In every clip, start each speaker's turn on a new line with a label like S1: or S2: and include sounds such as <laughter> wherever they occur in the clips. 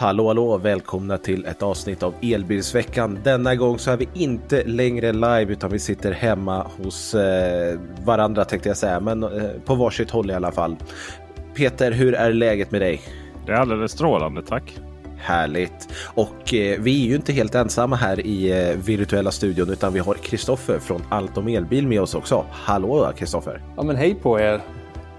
S1: Hallå hallå, välkomna till ett avsnitt av Elbilsveckan. Denna gång så är vi inte längre live utan vi sitter hemma hos eh, varandra tänkte jag säga, men eh, på varsitt håll i alla fall. Peter, hur är läget med dig?
S2: Det är alldeles strålande, tack.
S1: Härligt. Och eh, vi är ju inte helt ensamma här i eh, virtuella studion utan vi har Kristoffer från Allt om elbil med oss också. Hallå Kristoffer!
S3: Ja men hej på er!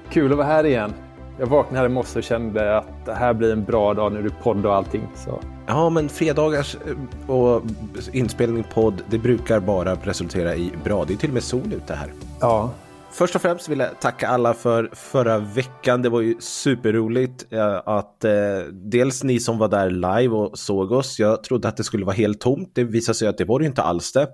S3: Kul att vara här igen. Jag vaknade i morse och kände att det här blir en bra dag när du podd och allting. Så.
S1: Ja, men fredagars eh, och inspelning podd, det brukar bara resultera i bra. Det är till och med sol ute här.
S3: Ja.
S1: Först och främst vill jag tacka alla för förra veckan. Det var ju superroligt eh, att eh, dels ni som var där live och såg oss. Jag trodde att det skulle vara helt tomt. Det visade sig att det var det inte alls det.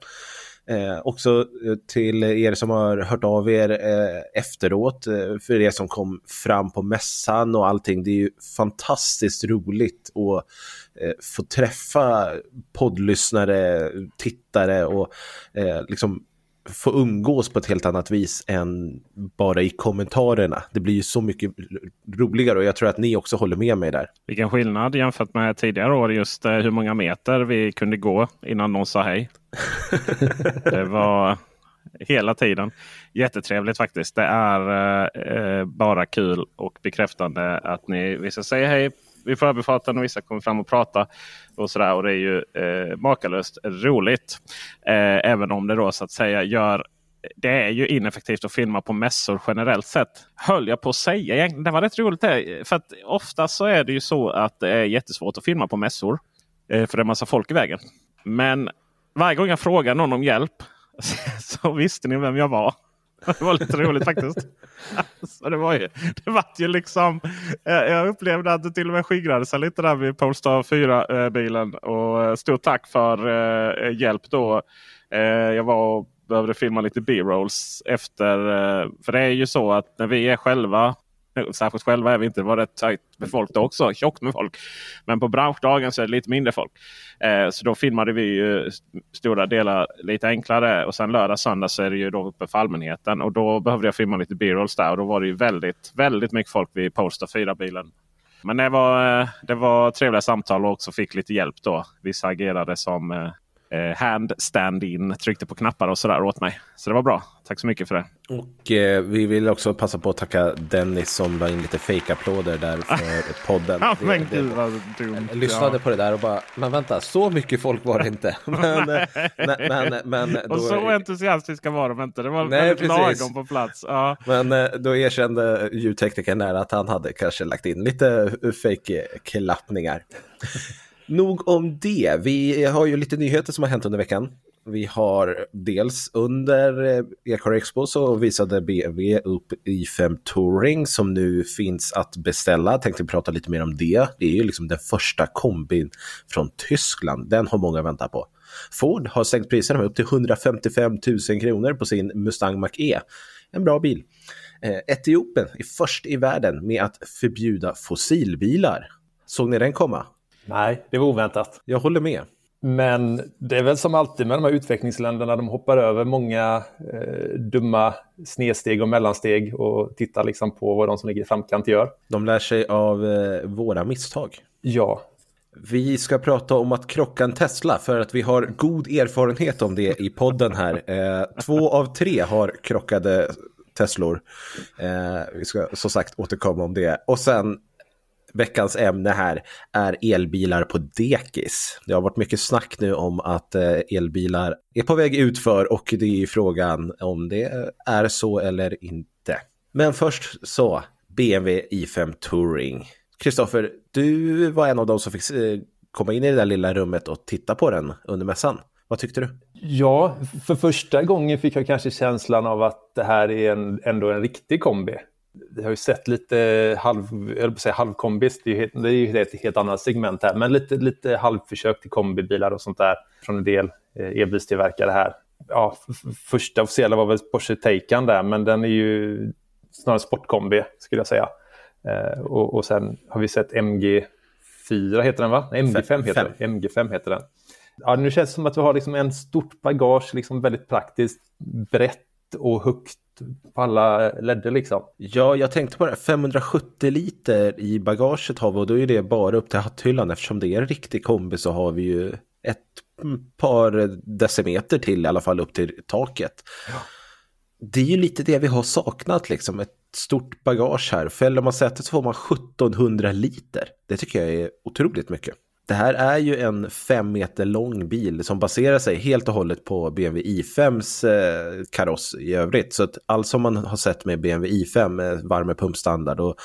S1: Eh, också eh, till er som har hört av er eh, efteråt, eh, för er som kom fram på mässan och allting. Det är ju fantastiskt roligt att eh, få träffa poddlyssnare, tittare och eh, liksom få umgås på ett helt annat vis än bara i kommentarerna. Det blir ju så mycket roligare och jag tror att ni också håller med mig där.
S2: Vilken skillnad jämfört med tidigare år just eh, hur många meter vi kunde gå innan någon sa hej. <laughs> det var hela tiden. Jättetrevligt faktiskt. Det är eh, bara kul och bekräftande att ni vissa säger hej vid förbifarten och vissa kommer fram och pratar. Och, sådär, och det är ju eh, makalöst roligt. Eh, även om det då så att säga gör det är ju ineffektivt att filma på mässor generellt sett. Höll jag på att säga. Det var rätt roligt. Det. För att ofta så är det ju så att det är jättesvårt att filma på mässor. Eh, för det är massa folk i vägen. Men varje gång jag frågar någon om hjälp <laughs> så visste ni vem jag var. Det var lite roligt faktiskt. <laughs> Alltså, det var ju, det var ju liksom, eh, jag upplevde att det till och med skingrade sig lite där vid Polestar 4-bilen. Eh, och eh, stort tack för hjälp då. Jag var och behövde filma lite B-rolls efter. För det är ju så att när vi är själva Särskilt själva är vi inte. Det var rätt tajt med folk då också. <laughs> Tjockt med folk. Men på branschdagen så är det lite mindre folk. Eh, så då filmade vi ju stora delar lite enklare. Och sen lördag söndag så är det ju då uppe för allmänheten. Och då behövde jag filma lite B-rolls där. Och då var det ju väldigt, väldigt mycket folk vid Polestar 4-bilen. Men det var, eh, det var trevliga samtal och också fick lite hjälp då. Vissa agerade som eh, eh, hand stand-in. Tryckte på knappar och sådär åt mig. Så det var bra. Tack så mycket för det.
S1: Och eh, vi vill också passa på att tacka Dennis som la in lite fake-applåder där för <laughs> podden. <laughs>
S2: ja, men det, gud vad dumt.
S1: Jag lyssnade ja. på det där och bara, men vänta, så mycket folk var det inte. <laughs> men, men, men.
S2: Och så entusiastiska var de inte. Det var Nej, väldigt precis. lagom på plats. Ja.
S1: Men eh, då erkände ljudteknikern där att han hade kanske lagt in lite fake-klappningar. Nog om det. Vi har ju lite nyheter som har hänt under veckan. Vi har dels under eh, Ecar Expo så visade BMW upp i5 Touring som nu finns att beställa. Tänkte prata lite mer om det. Det är ju liksom den första kombin från Tyskland. Den har många väntat på. Ford har sänkt priserna med upp till 155 000 kronor på sin Mustang Mach-E. En bra bil. Eh, Etiopien är först i världen med att förbjuda fossilbilar. Såg ni den komma?
S3: Nej, det var oväntat.
S1: Jag håller med.
S3: Men det är väl som alltid med de här utvecklingsländerna, de hoppar över många eh, dumma snedsteg och mellansteg och tittar liksom på vad de som ligger i framkant gör.
S1: De lär sig av eh, våra misstag.
S3: Ja.
S1: Vi ska prata om att krocka en Tesla för att vi har god erfarenhet om det i podden här. Eh, två av tre har krockade Teslor. Eh, vi ska som sagt återkomma om det. Och sen Veckans ämne här är elbilar på dekis. Det har varit mycket snack nu om att eh, elbilar är på väg utför och det är frågan om det är så eller inte. Men först så, BMW i5 Touring. Kristoffer, du var en av de som fick eh, komma in i det där lilla rummet och titta på den under mässan. Vad tyckte du?
S3: Ja, för första gången fick jag kanske känslan av att det här är en, ändå en riktig kombi. Vi har ju sett lite halv, jag på säga halvkombis, det är ju, helt, det är ju ett helt annat segment här, men lite, lite halvförsök till kombibilar och sånt där från en del eh, elbilstillverkare här. Ja, första officiella var väl Porsche Taycan där, men den är ju snarare sportkombi skulle jag säga. Eh, och, och sen har vi sett MG4 heter den va? Nej, MG5 heter den. MG5 heter den. Ja, nu känns det som att vi har liksom en stort bagage, liksom väldigt praktiskt, brett och högt på alla ledder liksom.
S1: Ja, jag tänkte på det. 570 liter i bagaget har vi och då är det bara upp till hatthyllan. Eftersom det är en riktig kombi så har vi ju ett par decimeter till i alla fall upp till taket. Ja. Det är ju lite det vi har saknat liksom. Ett stort bagage här. Fäller man sätet så får man 1700 liter. Det tycker jag är otroligt mycket. Det här är ju en fem meter lång bil som baserar sig helt och hållet på BMW i5s eh, kaross i övrigt. Så att allt som man har sett med BMW i5 eh, med värmepumpstandard och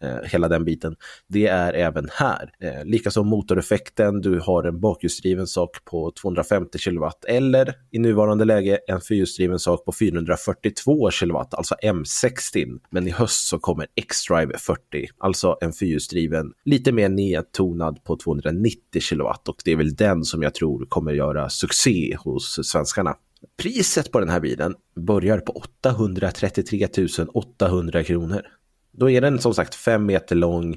S1: eh, hela den biten, det är även här. Eh, Likaså motoreffekten, du har en bakhjulsdriven sak på 250 kilowatt eller i nuvarande läge en fyrhjulsdriven sak på 442 kilowatt, alltså M60. Men i höst så kommer X-Drive 40, alltså en fyrhjulsdriven, lite mer nedtonad på 290 90 kilowatt och det är väl den som jag tror kommer göra succé hos svenskarna. Priset på den här bilen börjar på 833 800 kronor. Då är den som sagt 5 meter lång,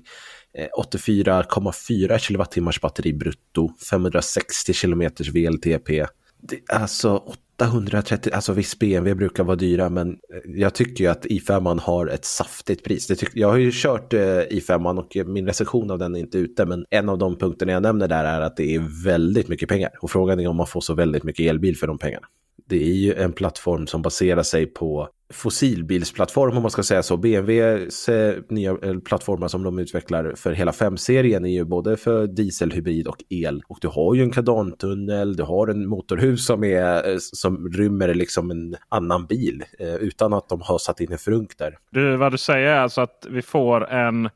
S1: eh, 84,4 kilowattimmars batteri brutto, 560 kilometers VLTP. Det, alltså 830, alltså visst BMW brukar vara dyra men eh, jag tycker ju att i5 har ett saftigt pris. Det tyck, jag har ju kört eh, i5 och eh, min recension av den är inte ute men en av de punkterna jag nämner där är att det är väldigt mycket pengar och frågan är om man får så väldigt mycket elbil för de pengarna. Det är ju en plattform som baserar sig på fossilbilsplattform om man ska säga så. BMWs nya eh, plattformar som de utvecklar för hela 5-serien är ju både för diesel, hybrid och el. Och du har ju en kardantunnel, du har en motorhus som, är, eh, som rymmer liksom en annan bil eh, utan att de har satt in en frunk där.
S2: Du, vad du säger är alltså att vi får en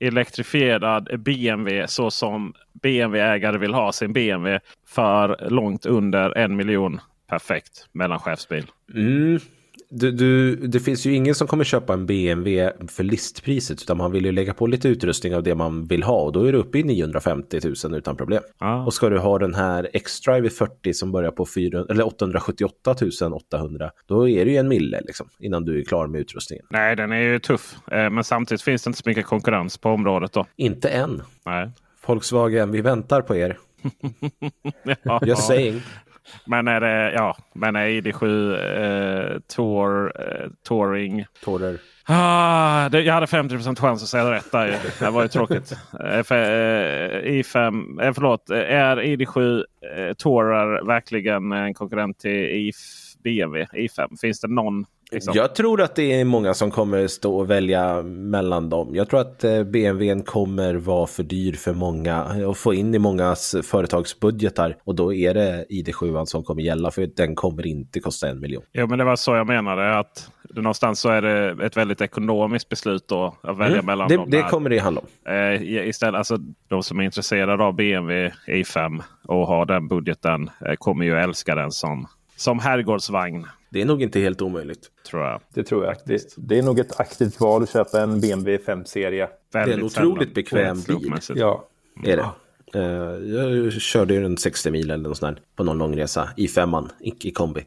S2: elektrifierad BMW så som BMW-ägare vill ha sin BMW för långt under en miljon perfekt mellanchefsbil.
S1: Mm. Du, du, det finns ju ingen som kommer köpa en BMW för listpriset utan man vill ju lägga på lite utrustning av det man vill ha och då är du uppe i 950 000 utan problem. Ah. Och ska du ha den här X-Drive 40 som börjar på 4, eller 878 800 då är det ju en mille liksom, innan du är klar med utrustningen.
S2: Nej, den är ju tuff. Eh, men samtidigt finns det inte så mycket konkurrens på området då.
S1: Inte än.
S2: Nej.
S1: Volkswagen, vi väntar på er. <laughs> ja. Just saying.
S2: Men är det, ja, men är ID7 eh, Tour, eh, Touring.
S1: Tourer.
S2: Ah, det, jag hade 50 chans att säga rätt där. Det var ju tråkigt. <laughs> Eh, för, eh, I5, eh, förlåt, är ID7 eh, Tourer verkligen en konkurrent till I, BMW i5? Finns det någon
S1: Liksom. Jag tror att det är många som kommer stå och välja mellan dem. Jag tror att eh, BMW kommer vara för dyr för många och få in i mångas företagsbudgetar. Och då är det ID7 som kommer gälla för den kommer inte kosta en miljon.
S2: Jo men det var så jag menade. att Någonstans så är det ett väldigt ekonomiskt beslut då att välja mm, mellan
S1: det,
S2: dem.
S1: Det kommer det handla om.
S2: Eh, istället, alltså, de som är intresserade av BMW i5 och har den budgeten eh, kommer ju älska den som, som herrgårdsvagn.
S1: Det är nog inte helt omöjligt.
S2: Tror jag.
S3: Det tror jag. Det, det är nog ett aktivt val att köpa en BMW 5-serie.
S1: Det är en otroligt bekväm bil.
S3: Ja.
S1: Är det. Uh, jag körde ju en 60 mil eller något sånt där på någon långresa i femman, i kombi.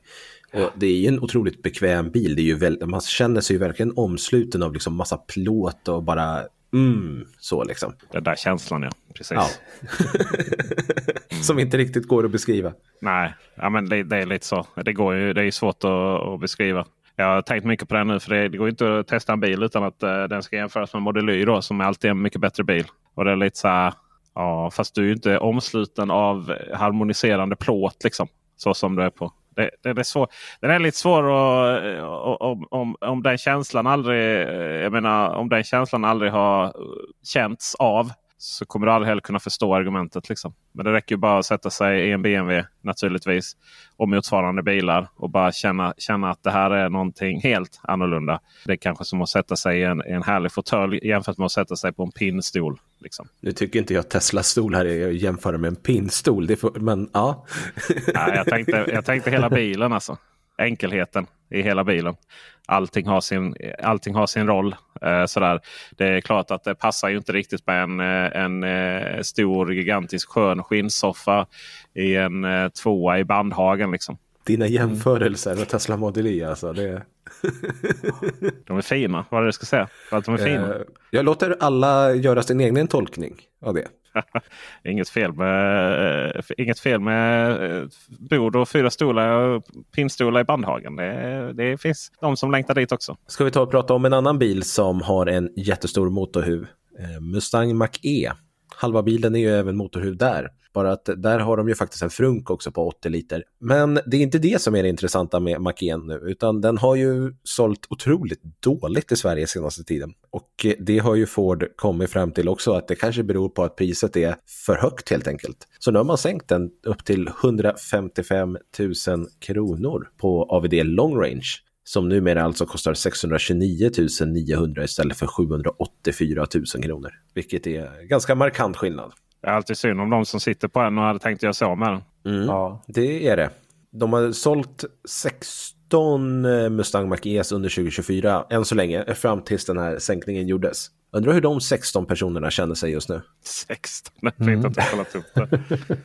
S1: Och det är ju en otroligt bekväm bil. Det är ju väl, man känner sig ju verkligen omsluten av liksom massa plåt och bara mm, så liksom.
S2: Den där känslan ja, precis. Ja.
S1: Som inte riktigt går att beskriva.
S2: Nej, ja, men det, det är lite så. Det, går ju, det är svårt att, att beskriva. Jag har tänkt mycket på det nu för det, det går inte att testa en bil utan att uh, den ska jämföras med Model Y då, som alltid är en mycket bättre bil. Och det är lite så här, ja fast du är ju inte omsluten av harmoniserande plåt liksom. Så som det är på det, det, det är svår, den är lite svår att, eh, om, om, om den känslan aldrig eh, jag menar, om den känslan aldrig har eh, känts av så kommer du aldrig heller kunna förstå argumentet. Liksom. Men det räcker ju bara att sätta sig i en BMW naturligtvis. Och motsvarande bilar. Och bara känna, känna att det här är någonting helt annorlunda. Det är kanske som att sätta sig i en, en härlig fåtölj jämfört med att sätta sig på en pinnstol. Liksom.
S1: Nu tycker inte jag Teslas stol här är att jämföra med en pinnstol. Det får, men ja.
S2: Nej, jag, tänkte, jag tänkte hela bilen alltså. Enkelheten i hela bilen allting har sin, allting har sin roll. Eh, sådär. Det är klart att det passar ju inte riktigt med en, eh, en, eh, stor gigantisk skön skinnsoffa i en eh, tvåa i Bandhagen. Liksom.
S1: Dina jämförelser med Tesla Model E alltså. Det... <laughs>
S2: de är fina, vad är det jag ska säga? För att de är fina.
S1: Jag låter alla göra sin egen tolkning av det. <laughs>
S2: inget, fel med, eh, inget fel med eh, bord och fyra stolar och pinnstolar i Bandhagen. Det, det finns de som längtar dit också.
S1: Ska vi ta och prata om en annan bil som har en jättestor motorhuv. Eh, Mustang Mach-E. Halva bilen är ju även motorhuv där. Bara att där har de ju faktiskt en frunk också på 80 liter. Men det är inte det som är det intressanta med Macken nu, utan den har ju sålt otroligt dåligt i Sverige senaste tiden. Och det har ju Ford kommit fram till också att det kanske beror på att priset är för högt helt enkelt. Så nu har man sänkt den upp till 155 000 kronor på AVD Long Range som numera alltså kostar 629 900 istället för 784 000 kronor. Vilket är ganska markant skillnad.
S2: Det är alltid synd om de som sitter på en och hade tänkt göra så med den.
S1: Mm, ja. Det är det. De har sålt 16 eh, Mustang Mach-Es under 2024 än så länge, fram tills den här sänkningen gjordes. Undrar hur de 16 personerna känner sig just nu.
S2: 16? Jag mm. inte att jag kollat upp det.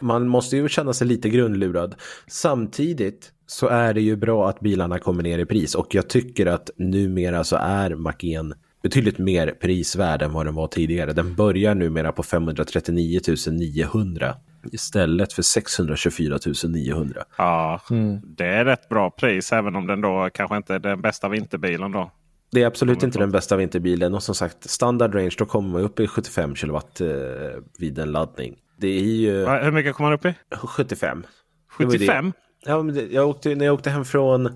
S2: <laughs>
S1: Man måste ju känna sig lite grundlurad. Samtidigt så är det ju bra att bilarna kommer ner i pris och jag tycker att numera så är Mach-En betydligt mer prisvärd än vad den var tidigare. Den börjar numera på 539 900 istället för 624 900.
S2: Ja, mm. det är rätt bra pris även om den då kanske inte är den bästa vinterbilen då.
S1: Det är absolut inte den bästa vinterbilen och som sagt standard range då kommer man upp i 75 kW eh, vid en laddning. Det är ju...
S2: Hur mycket kommer man upp i?
S1: 75.
S2: 75?
S1: Ja, men det, jag åkte, när jag åkte hem från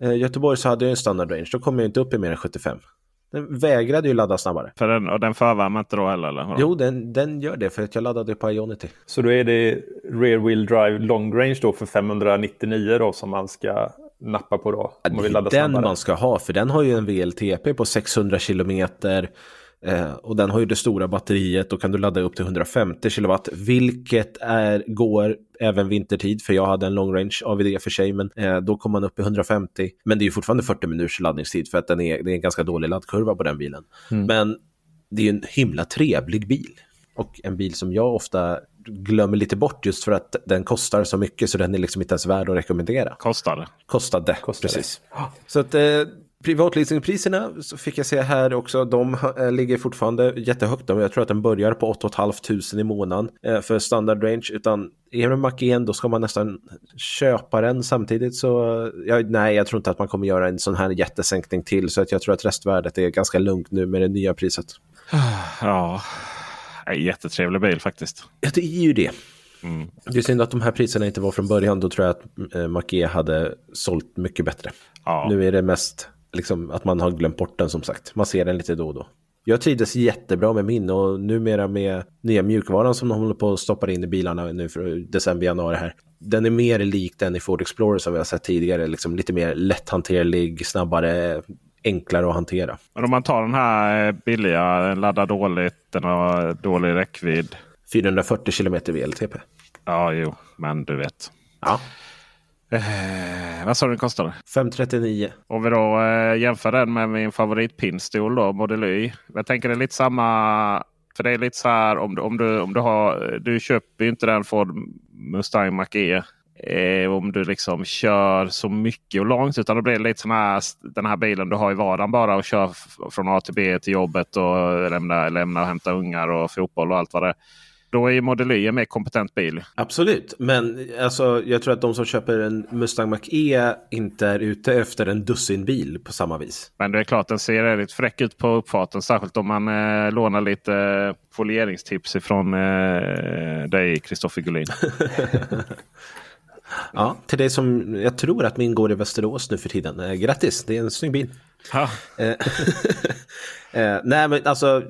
S1: eh, Göteborg så hade jag en standard range. Då kom jag inte upp i mer än 75. Den vägrade ju ladda snabbare.
S2: För den, och den förvärmar inte då heller? Eller?
S1: Jo, den, den gör det för att jag laddade på Ionity.
S3: Så då är det rear wheel drive long range då för 599 då som man ska nappa på då?
S1: Ja, det är den snabbare. man ska ha för den har ju en VLTP på 600 kilometer. Eh, och den har ju det stora batteriet och kan du ladda upp till 150 kW, vilket är, går även vintertid, för jag hade en long range AVD för sig, men eh, då kom man upp i 150. Men det är ju fortfarande 40 minuters laddningstid för att den är, det är en ganska dålig laddkurva på den bilen. Mm. Men det är ju en himla trevlig bil. Och en bil som jag ofta glömmer lite bort just för att den kostar så mycket så den är liksom inte ens värd att rekommendera.
S2: Kostade.
S1: Kostade, Kostade. precis. Så att eh, Privatleasingpriserna så fick jag se här också, de eh, ligger fortfarande jättehögt. Jag tror att den börjar på 8 500 i månaden eh, för standard range. Utan är det Mac igen då ska man nästan köpa den samtidigt. Så ja, nej, jag tror inte att man kommer göra en sån här jättesänkning till. Så att jag tror att restvärdet är ganska lugnt nu med det nya priset. <sighs>
S2: Ja, jättetrevlig bil faktiskt.
S1: Ja, det är ju det. Mm. Det är synd att de här priserna inte var från början. Då tror jag att eh, Mac hade sålt mycket bättre. Ja. Nu är det mest liksom, att man har glömt bort den som sagt. Man ser den lite då och då. Jag trivdes jättebra med min och numera med nya mjukvaran som de håller på att stoppa in i bilarna nu för december, januari här. Den är mer lik den i Ford Explorer som vi har sett tidigare, liksom lite mer lätthanterlig, snabbare, enklare att hantera.
S2: Men om man tar den här billiga, den laddar dåligt, den har dålig räckvidd.
S1: 440 kilometer VLTP.
S2: Ja, jo, men du vet.
S1: Ja.
S2: Eh, vad sa du den kostade?
S1: 539.
S2: Om vi då eh, jämför den med min favoritpinnstol då, Y. Jag tänker det är lite samma. För det är lite så här om du, om du, om du har. Du köper ju inte den Ford Mustang Mach-E. Eh, om du liksom kör så mycket och långt. Utan det blir lite sån här, den här bilen du har i vardagen bara och kör från A till B till jobbet och lämna, lämna och hämta ungar och fotboll och allt vad det är. Då är ju Model Y en mer kompetent bil.
S1: Absolut, men alltså, jag tror att de som köper en Mustang Mach-E inte är ute efter en dussinbil på samma vis.
S2: Men det är klart den ser väldigt fräck ut på uppfarten. Särskilt om man eh, lånar lite eh, folieringstips ifrån eh, dig, Kristoffer Gullin. <laughs>
S1: Ja, till det som jag tror att min går i Västerås nu för tiden. Eh, grattis, det är en snygg bil. Eh, <laughs> eh, nej, men alltså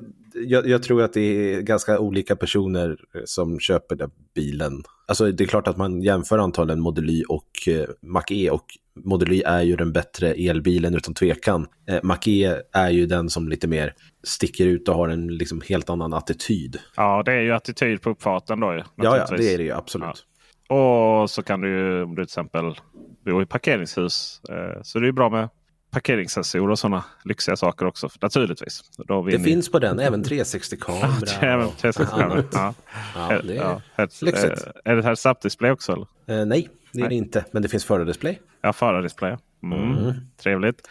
S1: jag, jag, tror att det är ganska olika personer som köper den bilen. Alltså det är klart att man jämför antalet Model Y och eh, Mach-E och Model Y är ju den bättre elbilen utan tvekan. Eh, Mach-E är ju den som lite mer sticker ut och har en liksom helt annan attityd.
S2: Ja, det är ju attityd på uppfarten då.
S1: Ja, ja, det är det ju absolut.
S2: Ja. Och så kan du ju om du till exempel bor i parkeringshus eh, så det är bra med parkeringssensorer och sådana lyxiga saker också. Naturligtvis.
S1: det finns på den även 360-kamera.
S2: även 360-kamera. Ja. Ja, det är ja, lyxigt. Är det här SAP-display också? Eller?
S1: Eh, nej, det är nej. det inte. Men det finns förardisplay.
S2: Ja, förardisplay. Mm. Mm. Trevligt.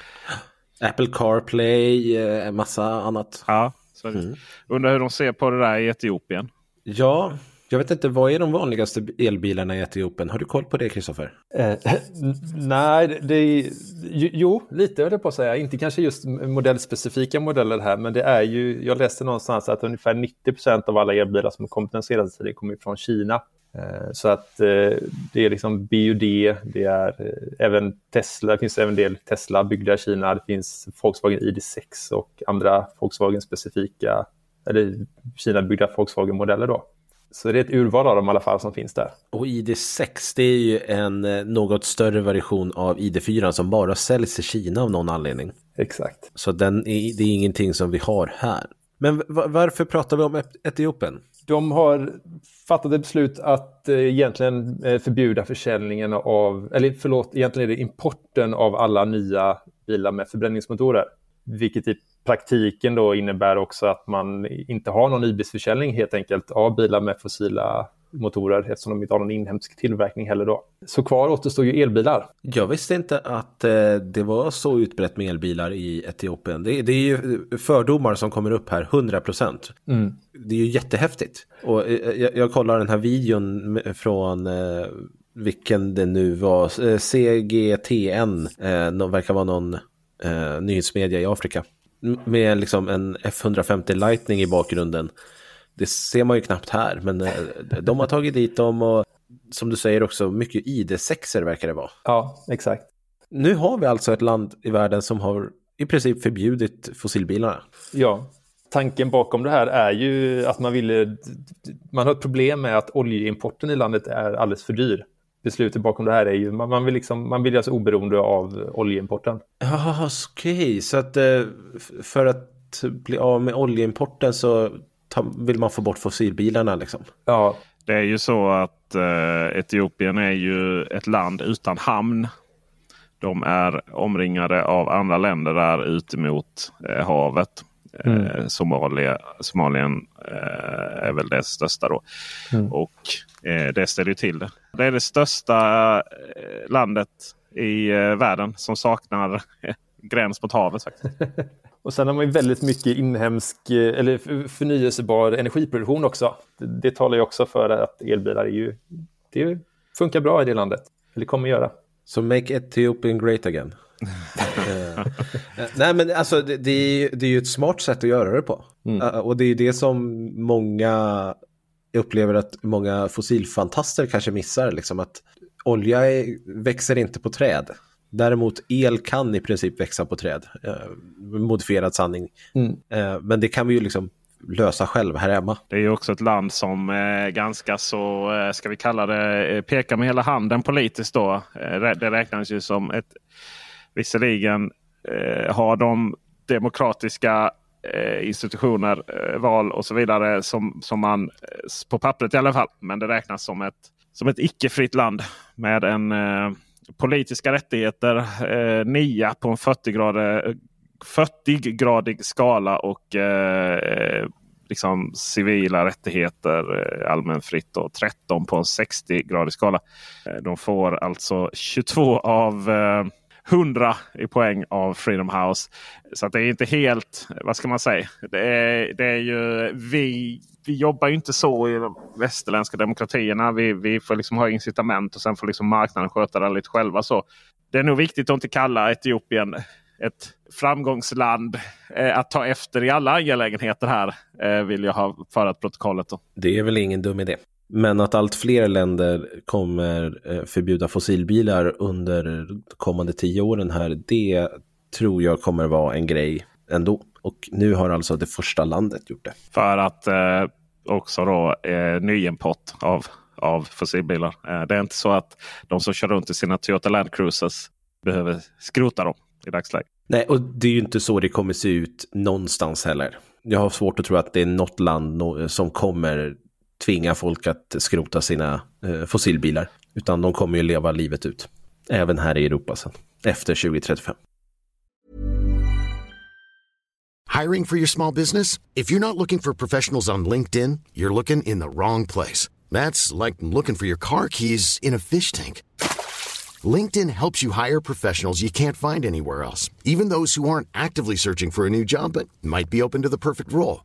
S1: Apple CarPlay, en eh, massa annat.
S2: Ja, så mm. Undrar hur de ser på det där i Etiopien.
S1: Ja, jag vet inte, vad är de vanligaste elbilarna i Etiopien? Har du koll på det, Kristoffer?
S3: Eh, <laughs> nej, det är, jo, lite höll jag på att säga. Inte kanske just modellspecifika modeller här, men det är ju, jag läste någonstans att ungefär 90 procent av alla elbilar som kommit den senaste tiden kommer från Kina. Eh, så att eh, det är liksom BUD, det är eh, även Tesla, det finns även en del Tesla byggda i Kina, det finns Volkswagen ID6 och andra Volkswagen-specifika, eller Kina-byggda Volkswagen-modeller då. Så det är ett urval av dem i alla fall som finns där.
S1: Och ID6 det är ju en eh, något större version av ID4 som bara säljs i Kina av någon anledning.
S3: Exakt.
S1: Så den är, det är ingenting som vi har här. Men varför pratar vi om Etiopien?
S3: De har fattat ett beslut att eh, egentligen eh, förbjuda försäljningen av, eller förlåt, egentligen är det importen av alla nya bilar med förbränningsmotorer. Vilket i praktiken då innebär också att man inte har någon nybilsförsäljning helt enkelt av bilar med fossila motorer eftersom de inte har någon inhemsk tillverkning heller då. Så kvar återstår ju elbilar.
S1: Jag visste inte att eh, det var så utbrett med elbilar i Etiopien. Det, det är ju fördomar som kommer upp här, 100 procent. Mm. Det är ju jättehäftigt. Och eh, jag, jag kollar den här videon från eh, vilken det nu var, eh, CGTN, eh, de verkar vara någon eh, nyhetsmedia i Afrika med liksom en F150 Lightning i bakgrunden. Det ser man ju knappt här, men eh, de har tagit dit dem och som du säger också mycket ID6 verkar det vara.
S3: Ja, exakt.
S1: Nu har vi alltså ett land i världen som har i princip förbjudit fossilbilarna.
S3: Ja, tanken bakom det här är ju att man ville... Man har ett problem med att oljeimporten i landet är alldeles för dyr beslutet bakom det här är ju man, man vill liksom, man vill göra sig oberoende av oljeimporten.
S1: Ja, okej, okay. så att eh, för att bli av med oljeimporten så vill man få bort fossilbilarna liksom?
S3: Ja.
S2: Det är ju så att eh, Etiopien är ju ett land utan hamn. De är omringade av andra länder där ute mot eh, havet. Mm. Eh, Somalia, Somalien eh, är väl det största då. Mm. Och eh, det ställer till det. Det är det största landet i världen som saknar <laughs> gräns mot havet. Faktiskt. <laughs>
S3: och sen har man ju väldigt mycket inhemsk eller förnyelsebar energiproduktion också. Det, det talar ju också för att elbilar är ju, det funkar bra i det landet. Eller kommer göra.
S1: Så so make Ethiopian great again. Eh, nej men alltså det, det, är, det är ju ett smart sätt att göra det på. Mm. Uh, och det är det som många upplever att många fossilfantaster kanske missar. Liksom att olja är, växer inte på träd. Däremot el kan i princip växa på träd. Uh, modifierad sanning. Mm. Uh, men det kan vi ju liksom lösa själv här hemma.
S2: Det är ju också ett land som är ganska så, ska vi kalla det, pekar med hela handen politiskt då. Det räknas ju som ett Visserligen eh, har de demokratiska eh, institutioner, eh, val och så vidare som, som man eh, på pappret i alla fall. Men det räknas som ett, som ett icke-fritt land med en eh, politiska rättigheter eh, nia på en 40-gradig 40 skala och eh, liksom civila rättigheter eh, allmänfritt och 13 på en 60-gradig skala. Eh, de får alltså 22 av eh, 100 i poäng av Freedom House. Så det är inte helt, vad ska man säga? Det är, det är ju, vi, vi jobbar ju inte så i de västerländska demokratierna. Vi, vi får liksom ha incitament och sen får liksom marknaden sköta det lite själva. Så det är nog viktigt att inte kalla Etiopien ett framgångsland eh, att ta efter i alla angelägenheter här. Eh, vill jag ha förat protokollet. Då.
S1: Det är väl ingen dum idé. Men att allt fler länder kommer eh, förbjuda fossilbilar under kommande tio åren här, det tror jag kommer vara en grej ändå. Och nu har alltså det första landet gjort det.
S2: För att eh, också då eh, nyimport av, av fossilbilar. Eh, det är inte så att de som kör runt i sina Toyota Land Cruisers behöver skrota dem i dagsläget.
S1: Nej, och det är ju inte så det kommer se ut någonstans heller. Jag har svårt att tro att det är något land som kommer tvinga folk att skrota sina eh, fossilbilar. Utan de kommer ju leva livet ut. Även här i Europa sen. Efter 2035.
S4: Hiring for your small business? If you're not looking for professionals on LinkedIn, you're looking in the wrong place. That's like looking for your car keys in a fish tank. LinkedIn helps you hire professionals you can't find anywhere else, even those who aren't actively searching for a new job but might be open to the perfect role.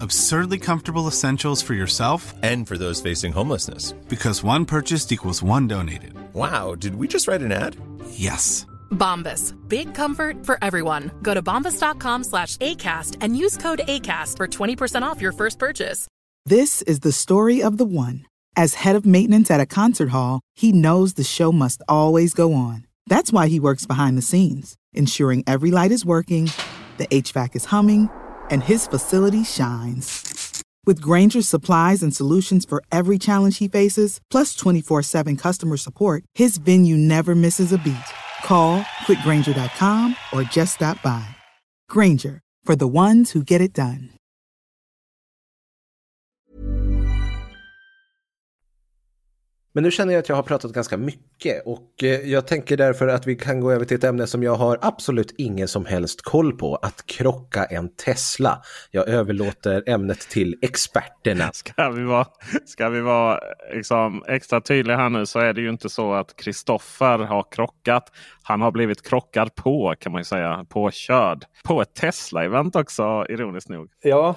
S5: Absurdly comfortable essentials for yourself
S6: and for those facing homelessness.
S5: Because one purchased equals one donated.
S6: Wow, did we just write an ad?
S5: Yes.
S7: Bombas. Big comfort for everyone. Go to bombas.com slash ACAST and use code ACAST for 20% off your first purchase.
S8: This is the story of the one. As head of maintenance at a concert hall, he knows the show must always go on. That's why he works behind the scenes, ensuring every light is working, the HVAC is humming and his facility shines. With Granger's supplies and solutions for every challenge he faces, plus 24 7 customer support, his venue never misses a beat. Call quickgranger.com or just stop by. Granger, for the ones who get it done.
S1: Men nu känner jag att jag har pratat ganska mycket och eh, jag tänker därför att vi kan gå över till ett ämne som jag har absolut ingen som helst koll på. Att krocka en Tesla. Jag överlåter ämnet till experterna. <laughs>
S2: Ska vi vara, ska vi vara liksom extra tydliga här nu så är det ju inte så att Kristoffer har krockat. Han har blivit krockad på kan man ju säga. Påkörd. På ett Tesla-event också ironiskt nog.
S3: Ja.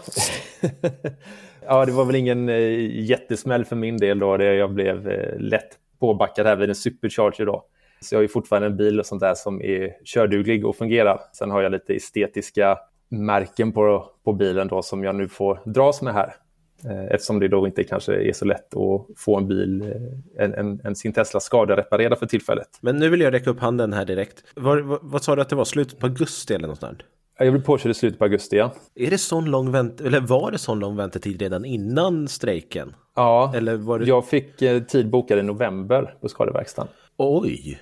S3: <laughs> Ja, det var väl ingen eh, jättesmäll för min del då. Det jag blev eh, lätt påbackad här vid en supercharger då. Så jag har ju fortfarande en bil och sånt där som är körduglig och fungerar. Sen har jag lite estetiska märken på, på bilen då som jag nu får dras med här. Eh, eftersom det då inte kanske är så lätt att få en bil, eh, en, en, en sin Tesla skadereparerad för tillfället.
S1: Men nu vill jag räcka upp handen här direkt. Var, vad, vad sa du att det var? Slutet på augusti eller något sånt?
S3: Jag blev påkörd i slutet på augusti, ja.
S1: Är det sån lång vänt eller var det sån lång väntetid redan innan strejken?
S3: Ja,
S1: eller var det...
S3: jag fick eh, tid bokad i november på skadeverkstan.
S1: Oj!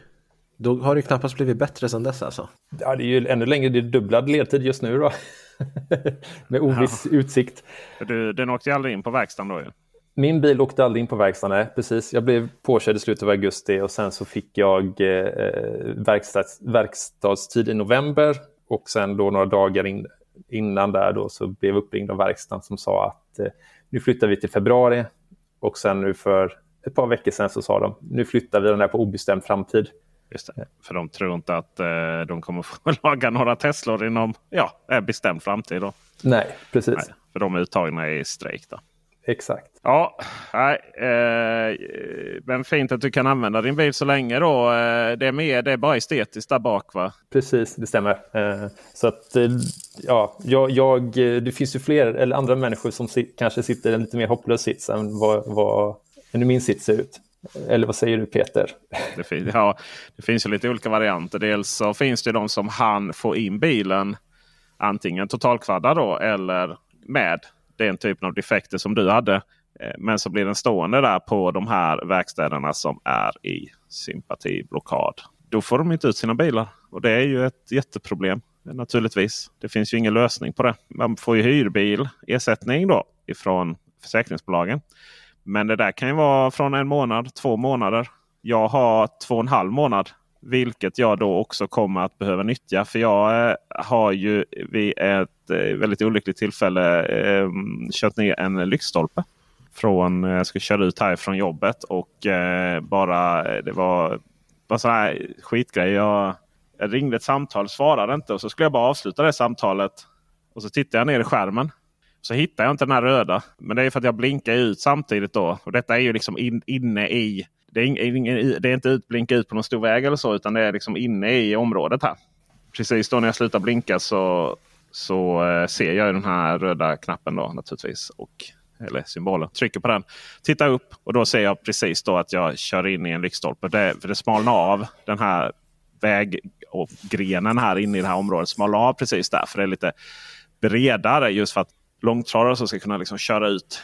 S1: Då har det knappast blivit bättre sedan dess alltså?
S3: Ja, det är ju ännu längre, det är dubblad ledtid just nu då. <laughs> Med oviss ja. utsikt.
S2: Du, den åkte ju aldrig in på verkstaden då ju.
S3: Min bil åkte aldrig in på verkstaden, nej, precis. Jag blev påkörd i slutet av augusti och sen så fick jag eh, verkstads, verkstadstid i november och sen då några dagar in, innan där då så blev jag uppringd av verkstaden som sa att eh, nu flyttar vi till februari. Och sen nu för ett par veckor sedan så sa de nu flyttar vi den här på obestämd framtid.
S2: Just det. För de tror inte att eh, de kommer få <laughs> laga några Teslor inom ja, bestämd framtid. Då.
S3: Nej, precis. Nej,
S2: för de är uttagna i strejk. Då.
S3: Exakt.
S2: Ja, nej, eh, men fint att du kan använda din bil så länge då. Eh, det, är mer, det är bara estetiskt där bak va?
S3: Precis, det stämmer. Eh, så att, eh, ja, jag, jag, eh, det finns ju fler eller andra människor som sit, kanske sitter i en lite mer hopplös sits än vad, vad än min sits ser ut. Eller vad säger du Peter?
S2: Det finns, ja, det finns ju lite olika varianter. Dels så finns det de som han få in bilen antingen totalkvaddad då eller med den typen av defekter som du hade. Eh, men så blir den stående där på de här verkstäderna som är i sympatiblockad. Då får de inte ut sina bilar. Och det är ju ett jätteproblem naturligtvis. Det finns ju ingen lösning på det. Man får ju hyrbil ersättning då ifrån försäkringsbolagen. Men det där kan ju vara från en månad, två månader. Jag har två och en halv månad vilket jag då också kommer att behöva nyttja. För jag eh, har ju vid ett eh, väldigt olyckligt tillfälle eh, kört ner en lyktstolpe. från, eh, jag skulle köra ut här från jobbet och eh, bara det var bara sån här skitgrej. Jag, jag ringde ett samtal, svarade inte och så skulle jag bara avsluta det samtalet. Och så tittade jag ner i skärmen. Så hittar jag inte den här röda. Men det är för att jag blinkar ut samtidigt då. Och detta är ju liksom in, inne i det är, ing, det är inte utblinka ut på någon stor väg eller så utan det är liksom inne i området här. Precis då när jag slutar blinka så, så eh, ser jag den här röda knappen då naturligtvis. Och, eller symbolen. Trycker på den. Tittar upp och då ser jag precis då att jag kör in i en lyktstolpe. Det, för det smalnar av den här väggrenen här inne i det här området. Smalnar av precis där. För det är lite bredare just för att långtradare ska kunna liksom köra ut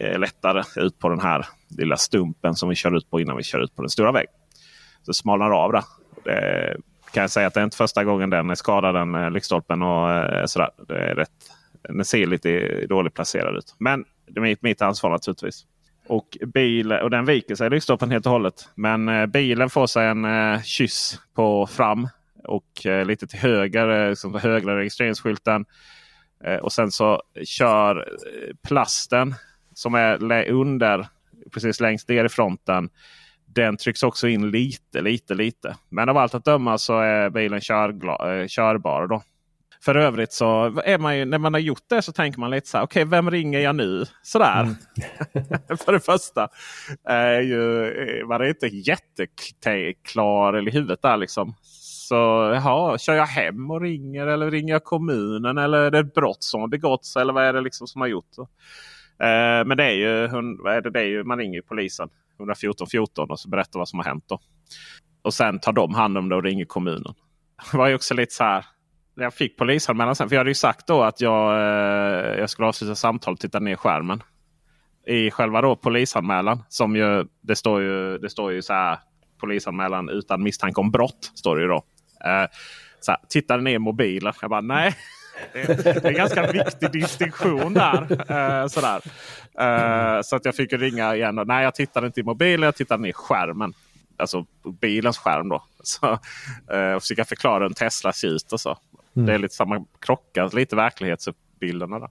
S2: eh, lättare ut på den här lilla stumpen som vi kör ut på innan vi kör ut på den stora vägen. Så smalnar av det. det kan jag säga att det är inte första gången den är skadad den eh, lyktstolpen. Och, eh, sådär. Det är rätt, den ser lite dåligt placerad ut. Men det är mitt, ansvar naturligtvis. Och, bil, och den viker sig lyktstolpen helt och hållet. Men eh, bilen får sig en eh, kyss på fram. Och eh, lite till höger, eh, liksom högra registreringsskylten. Eh, och sen så kör eh, plasten som är under precis längst ner i fronten. Den trycks också in lite, lite, lite. Men av allt att döma så är bilen körgla, körbar. Då. För övrigt så är man ju, när man har gjort det så tänker man lite så här. Okej, okay, vem ringer jag nu? Sådär. Mm. <laughs> för det första. Är ju, man är inte jätteklar i huvudet där liksom. Så jaha, kör jag hem och ringer eller ringer jag kommunen? Eller är det ett brott som har begåtts? Eller vad är det liksom som har gjort? Eh, men det är ju, vad är det, det är ju man ringer ju polisen. 114 14 och så berättar vad som har hänt. Då. Och sen tar de hand om det och ringer kommunen. Det var ju också lite så här. När jag fick polisanmälan sen. För jag hade ju sagt då att jag, eh, jag skulle avsluta samtalet och titta ner skärmen. I själva då polisanmälan. Som ju, det står ju, det står ju så här. Polisanmälan utan misstanke om brott. Står det ju då. Eh, så här, tittade ner i mobilen. Jag bara nej. Det är, en ganska viktig distinktion där. Uh, sådär. Uh, så att jag fick ringa igen. Nej, jag tittade inte i mobilen. Jag tittade ner i skärmen. Alltså bilens skärm då. Så, uh, och försöka förklara en Tesla ser ut och så. Mm. Det är lite samma krockar lite verklighetsbilderna. Där.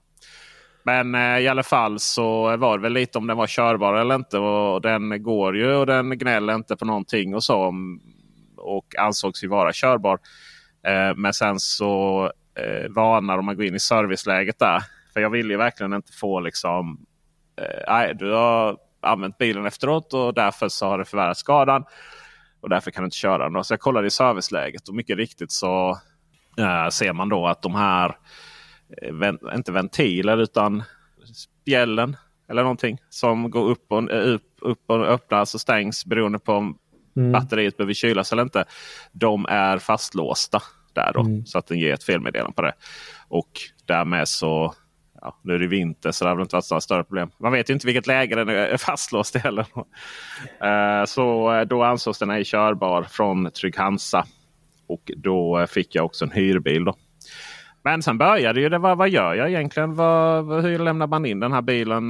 S2: Men eh, i alla fall så var det väl lite om den var körbar eller inte. Och den går ju och den gnäller inte på någonting och så. Och ansågs ju vara körbar. Eh, men sen så eh, varnar om man går in i serviceläget där. För jag vill ju verkligen inte få liksom. Eh, nej, du har använt bilen efteråt och därför så har det förvärrat skadan. Och därför kan du inte köra den. Så jag kollade i serviceläget och mycket riktigt så äh, ser man då att de här, äh, inte ventiler utan spjällen eller någonting som går upp och, upp, upp och öppnas och stängs beroende på om mm. batteriet behöver kylas eller inte. De är fastlåsta där då. Mm. Så att den ger ett felmeddelande på det. Och därmed så Ja, nu är det vinter så det har väl inte varit några större problem. Man vet ju inte vilket läge den är fastlåst i heller. Uh, <laughs> så eh, då ansågs den ej körbar från Trygg-Hansa. Och då fick jag också en hyrbil. Då. Men sen började ju det. Vad, vad gör jag egentligen? Vad, hur lämnar man in den här bilen?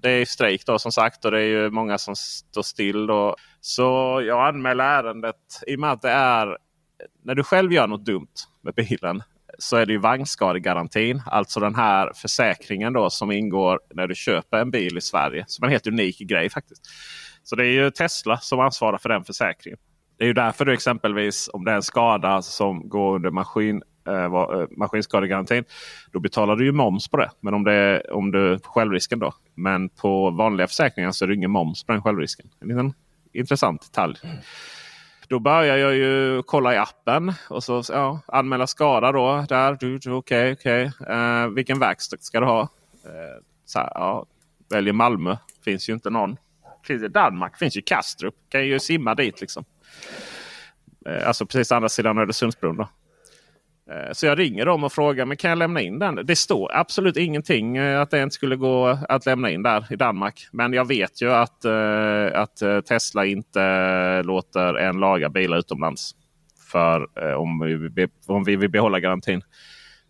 S2: Det är strejk då som sagt och det är ju många som står still. Då. Så jag anmäler ärendet i och med att det är när du själv gör något dumt med bilen så är det ju vagnskadegarantin. Alltså den här försäkringen då som ingår när du köper en bil i Sverige. Som är en helt unik grej faktiskt. Så det är ju Tesla som ansvarar för den försäkringen. Det är ju därför du exempelvis om det är en skada som går under maskin, eh, eh maskinskadegarantin. Då betalar du ju moms på det. Men om det är om du på självrisken då. Men på vanliga försäkringar så är det ingen moms på den självrisken. En liten intressant detalj. Då börjar jag ju kolla i appen och så ja, anmäla skada då. Där, okej, okej. Okay, okay. uh, vilken verkstad ska du ha? Uh, så här, ja, väljer Malmö. Finns ju inte någon. Finns I Danmark finns ju Kastrup. Kan ju simma dit liksom. Uh, alltså precis andra sidan Öresundsbron. Då. Eh, så jag ringer dem och frågar men kan jag lämna in den. Det står absolut ingenting eh, att det inte skulle gå att lämna in där i Danmark. Men jag vet ju att, eh, att Tesla inte låter en laga bilar utomlands. För om vi, om vi vill behålla garantin.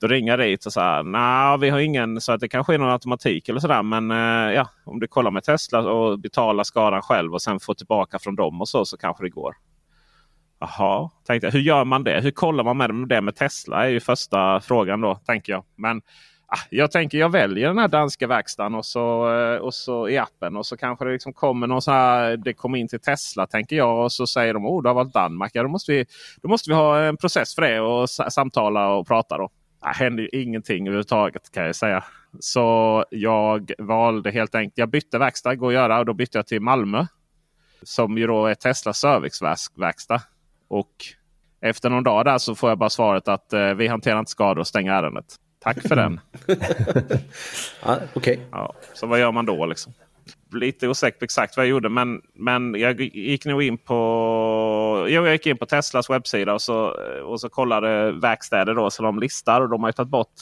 S2: Då ringer jag dit och säger nej vi har ingen så att det kanske är någon automatik eller sådär. Men ja, om du kollar med Tesla och betalar skadan själv och sen får tillbaka från dem och så, så kanske det går. Jaha, tänkte jag. Hur gör man det? Hur kollar man med det med Tesla? är ju första frågan då, tänker jag. Men ah, jag tänker jag väljer den här danska verkstaden och så, eh, och så i appen. Och så kanske det liksom kommer någon så här, det kommer in till Tesla tänker jag. Och så säger de oh du har valt Danmark. Ja, då, måste vi, då måste vi ha en process för det och samtala och prata. Då. Det händer ju ingenting överhuvudtaget kan jag säga. Så jag valde helt enkelt. Jag bytte verkstad, går att göra. Och då bytte jag till Malmö. Som ju då är Teslas serviceverkstad. Och efter någon dag där så får jag bara svaret att eh, vi hanterar inte skador och stänger ärendet. Tack för den. <laughs>
S1: ja, okay.
S2: ja, så vad gör man då? Liksom? Lite osäker på exakt vad jag gjorde. Men, men jag gick nog in på jo, jag gick in på Teslas webbsida och så, och så kollade verkstäder då, så de listar. Och de har tagit bort.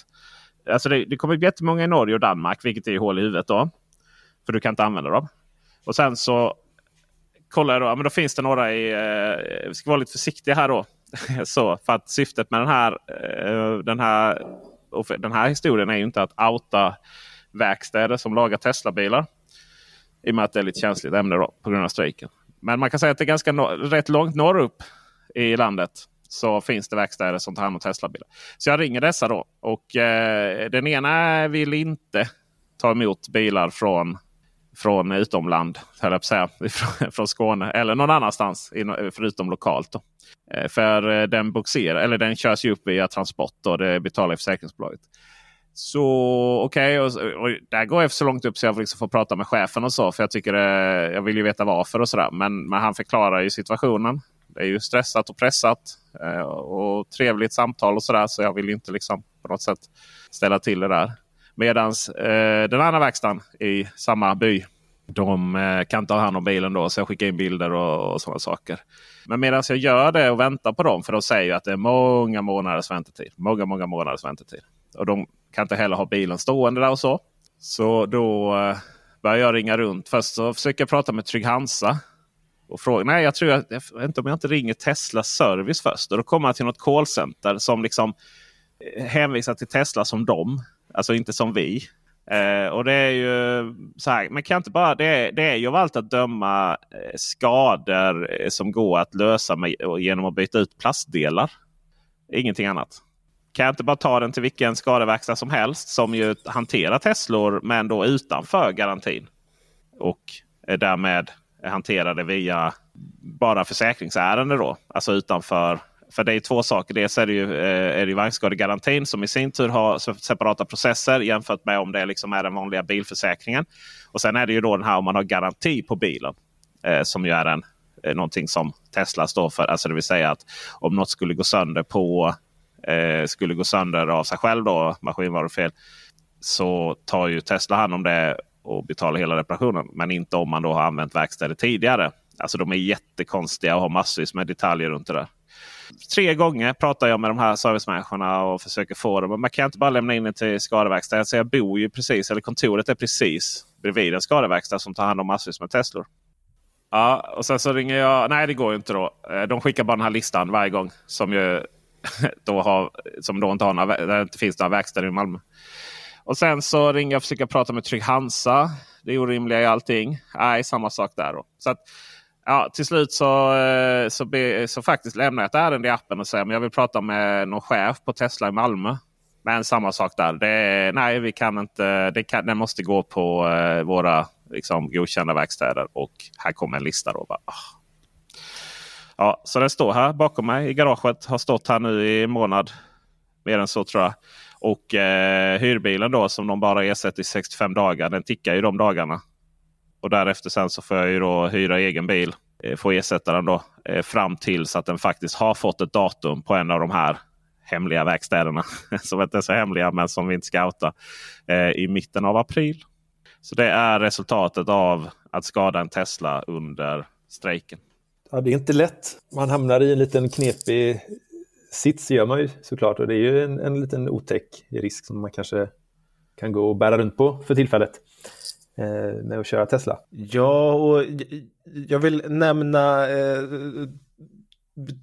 S2: Alltså det, det kommer jättemånga i Norge och Danmark, vilket är hål i huvudet. då. För du kan inte använda dem. Och sen så kollade jag då, men då finns det några i... Eh, vi ska vara lite försiktiga här då. <laughs> så, för att syftet med den här, eh, den här den här historien är ju inte att outa verkstäder som lagar Tesla-bilar. I och med att det är lite känsligt ämne då, på grund av strejken. Men man kan säga att det är ganska no rätt långt norrut i landet så finns det verkstäder som tar hand om Tesla-bilar. Så jag ringer dessa då. Och eh, den ena vill inte ta emot bilar från, från utomland. Höll säga, <laughs> från, från Skåne eller någon annanstans förutom lokalt. Då. Eh, för eh, den boxerar, eller den körs ju upp via transport och det betalar försäkringsbolaget. Så okej, okay, och, och, där går jag så långt upp så jag liksom får prata med chefen och så. För jag tycker det, jag vill ju veta varför och sådär. Men, men han förklarar ju situationen. Det är ju stressat och pressat. Och trevligt samtal och sådär. Så jag vill inte liksom på något sätt ställa till det där. Medan eh, den andra verkstaden i samma by de eh, kan ta hand om bilen då. Så jag skickar in bilder och, och sådana saker. Men medan jag gör det och väntar på dem. För de säger att det är många månaders väntetid. Många, många månaders väntetid. Och de kan inte heller ha bilen stående där och så. Så då eh, börjar jag ringa runt. Först så försöker jag prata med Trygg-Hansa. Och fråga, nej, jag tror att, jag vet inte om jag inte ringer Tesla Service först. Och då kommer jag till något callcenter som liksom eh, hänvisar till Tesla som dem. Alltså inte som vi. Eh, och det är ju så här, man kan inte bara, det är, det är ju av allt att döma eh, skador eh, som går att lösa med, genom att byta ut plastdelar. Ingenting annat. Kan jag inte bara ta den till vilken skadeverkstad som helst som ju hanterar Teslor men då utanför garantin. Och därmed hanterar det via bara försäkringsärende då. Alltså utanför för det är två saker. Dels är det ju, eh, är det vagnskadegarantin som i sin tur har separata processer jämfört med om det liksom är den vanliga bilförsäkringen. Och sen är det ju då den här om man har garanti på bilen. Eh, som ju är en, eh, någonting som Tesla står för. Alltså det vill säga att om något skulle gå sönder på eh, skulle gå sönder av sig själv då, maskinvarufel. Så tar ju Tesla hand om det och betalar hela reparationen. Men inte om man då har använt verkstäder tidigare. Alltså de är jättekonstiga och har massvis med detaljer runt det där tre gånger pratar jag med de här servicemänniskorna och försöker få dem. Men man kan inte bara lämna in det till Skadeverkstaden. Så alltså, jag bor ju precis, eller kontoret är precis bredvid en skadeverkstad som tar hand om massvis med Teslor. Ja, och sen så ringer jag. Nej, det går ju inte då. Eh, de skickar bara den här listan varje gång som, ju, <laughs> då, har, som då inte, har några, där inte finns några verkstäder i Malmö. Och sen så ringer jag och försöker prata med Trygg Hansa. Det är orimliga i allting. Nej, samma sak där då. Så att, Ja, till slut så, eh, så, be, så faktiskt lämnar jag ett ärende i appen och säger att jag vill prata med någon chef på Tesla i Malmö. Men samma sak där. Det, nej, vi kan inte. Det, kan, det måste gå på eh, våra liksom, godkända verkstäder. Och här kommer en lista. Då, bara, oh. Ja, så den står här bakom mig i garaget. Har stått här nu i en månad. Mer än så tror jag. Och eh, hyrbilen då som de bara ersätter i 65 dagar. Den tickar ju de dagarna. Och därefter sen så får jag ju då hyra egen bil. Eh, få ersätta den då eh, fram tills att den faktiskt har fått ett datum på en av de här hemliga verkstäderna. <laughs> som inte är så hemliga men som vi inte ska outa. Eh, I mitten av april. Så det är resultatet av att skada en Tesla under strejken.
S3: Ja, det är inte lätt. Man hamnar i en liten knepig sits gör man ju såklart. Och det är ju en, en liten otäck risk som man kanske kan gå och bära runt på för tillfället. Eh, med att köra Tesla.
S1: Ja, och jag vill nämna eh,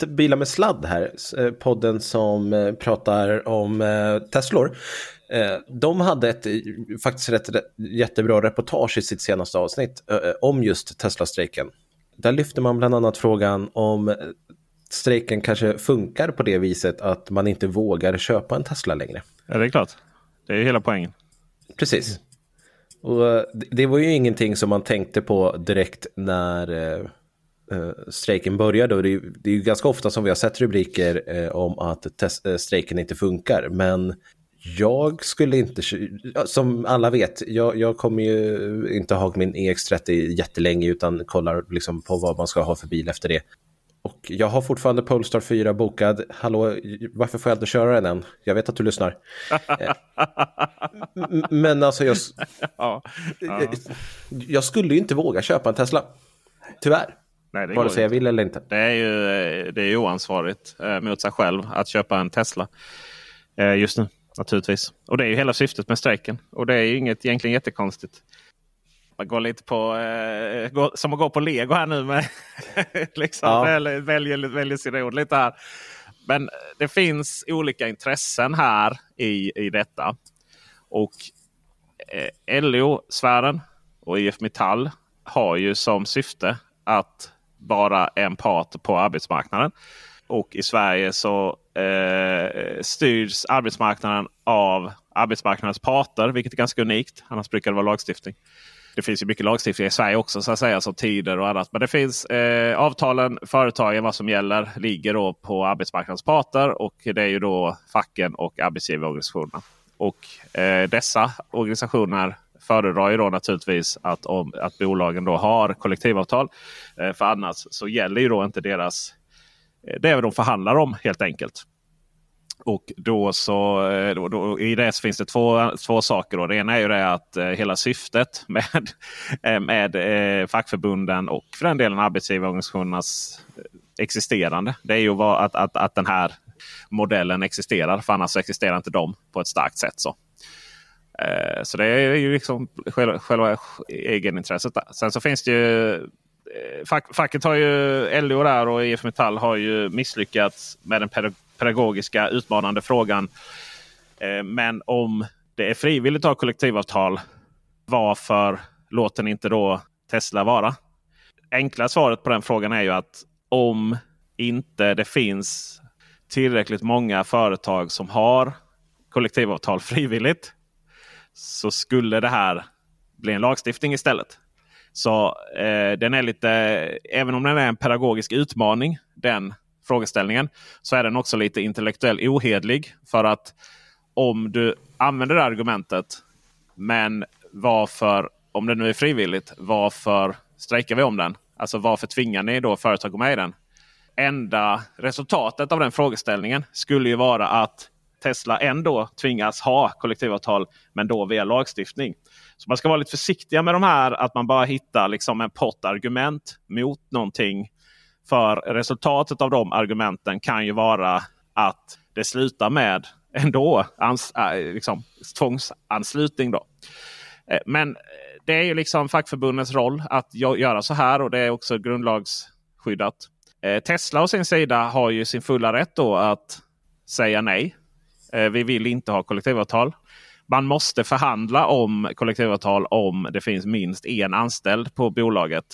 S1: Bilar med sladd här, eh, podden som pratar om eh, Teslor. De hade ett faktiskt rätt, jättebra reportage i sitt senaste avsnitt om just Tesla-strejken. Där lyfter man bland annat frågan om strejken kanske funkar på det viset att man inte vågar köpa en Tesla längre.
S2: Ja, det är klart. Det är hela poängen.
S1: Precis. Och eh, det- var ju ingenting som man tänkte på direkt när eh, eh, strejken började. Och det, är, ju- det är ju ganska ofta som vi har sett rubriker eh, om att test, eh, strejken inte funkar. Men jag skulle inte, som alla vet, jag, jag kommer ju inte ha min EX30 jättelänge utan kollar liksom på vad man ska ha för bil efter det. Och jag har fortfarande Polestar 4 bokad. Hallå, varför får jag inte köra den än? Jag vet att du lyssnar. Eh, Men alltså jag, <laughs>
S2: Ja, ja.
S1: jag skulle ju inte våga köpa en Tesla. Tyvärr.
S2: Nej, det
S1: Vare sig jag vill eller inte.
S2: Det är ju det är oansvarigt eh, mot sig själv att köpa en Tesla eh, just nu. Naturligtvis. Och det är ju hela syftet med strejken. Och det är ju inget egentligen jättekonstigt. Man går lite på, eh, går, som att gå på lego här nu med <laughs> liksom
S1: Ja.
S2: väljer, väljer, väljer sina ord lite här. Men det finns olika intressen här i, i detta. Och eh, LO-sfären och IF Metall har ju som syfte att vara en part på arbetsmarknaden. Och i Sverige så eh, styrs arbetsmarknaden av arbetsmarknadens parter, vilket är ganska unikt. Annars brukar det vara lagstiftning. Det finns ju mycket lagstiftning i Sverige också, så att säga, som tider och annat. Men det finns eh, avtalen, företagen, vad som gäller, ligger då på arbetsmarknadens parter och det är ju då facken och arbetsgivarorganisationerna. Och eh, dessa organisationer föredrar ju då naturligtvis att, om, att bolagen då har kollektivavtal. Eh, för annars så gäller ju då inte deras eh, det är vad de förhandlar om helt enkelt. Och då så, eh, då, då, I det så finns det två, två saker. Då. Det ena är ju det att eh, hela syftet <laughs> med, eh, med eh, fackförbunden och för den delen arbetsgivarorganisationernas eh, existerande. Det är ju att, att, att den här modellen existerar. För annars existerar inte de på ett starkt sätt. så. Eh, Så det är ju liksom själva, själva egenintresset. Där. Sen så finns det ju fack, facket har ju LO där och IF Metall har ju misslyckats med den pedag- pedagogiska utmanande frågan. Eh, men om det är frivilligt att ha kollektivavtal, varför låter ni inte då Tesla vara? Enkla svaret på den frågan är ju att om inte det finns tillräckligt många företag som har kollektivavtal frivilligt så skulle det här bli en lagstiftning istället. Så eh, den är lite, även om den är en pedagogisk utmaning, den frågeställningen, så är den också lite intellektuell ohedlig. För att om du använder det argumentet, men varför, om det nu är frivilligt, varför strejkar vi om den? Alltså varför tvingar ni då företag att gå med i den? Enda resultatet av den frågeställningen skulle ju vara att Tesla ändå tvingas ha kollektivavtal, men då via lagstiftning. Så man ska vara lite försiktiga med de här, att man bara hittar liksom en pott argument mot någonting. För resultatet av de argumenten kan ju vara att det slutar med ändå ans, äh, liksom, tvångsanslutning. Då. Eh, men det är ju liksom fackförbundens roll att göra så här och det är också grundlagsskyddat. Eh, Tesla å sin sida har ju sin fulla rätt då att säga nej. Eh, vi vill inte ha kollektivavtal. Man måste förhandla om kollektivavtal om det finns minst en anställd på bolaget.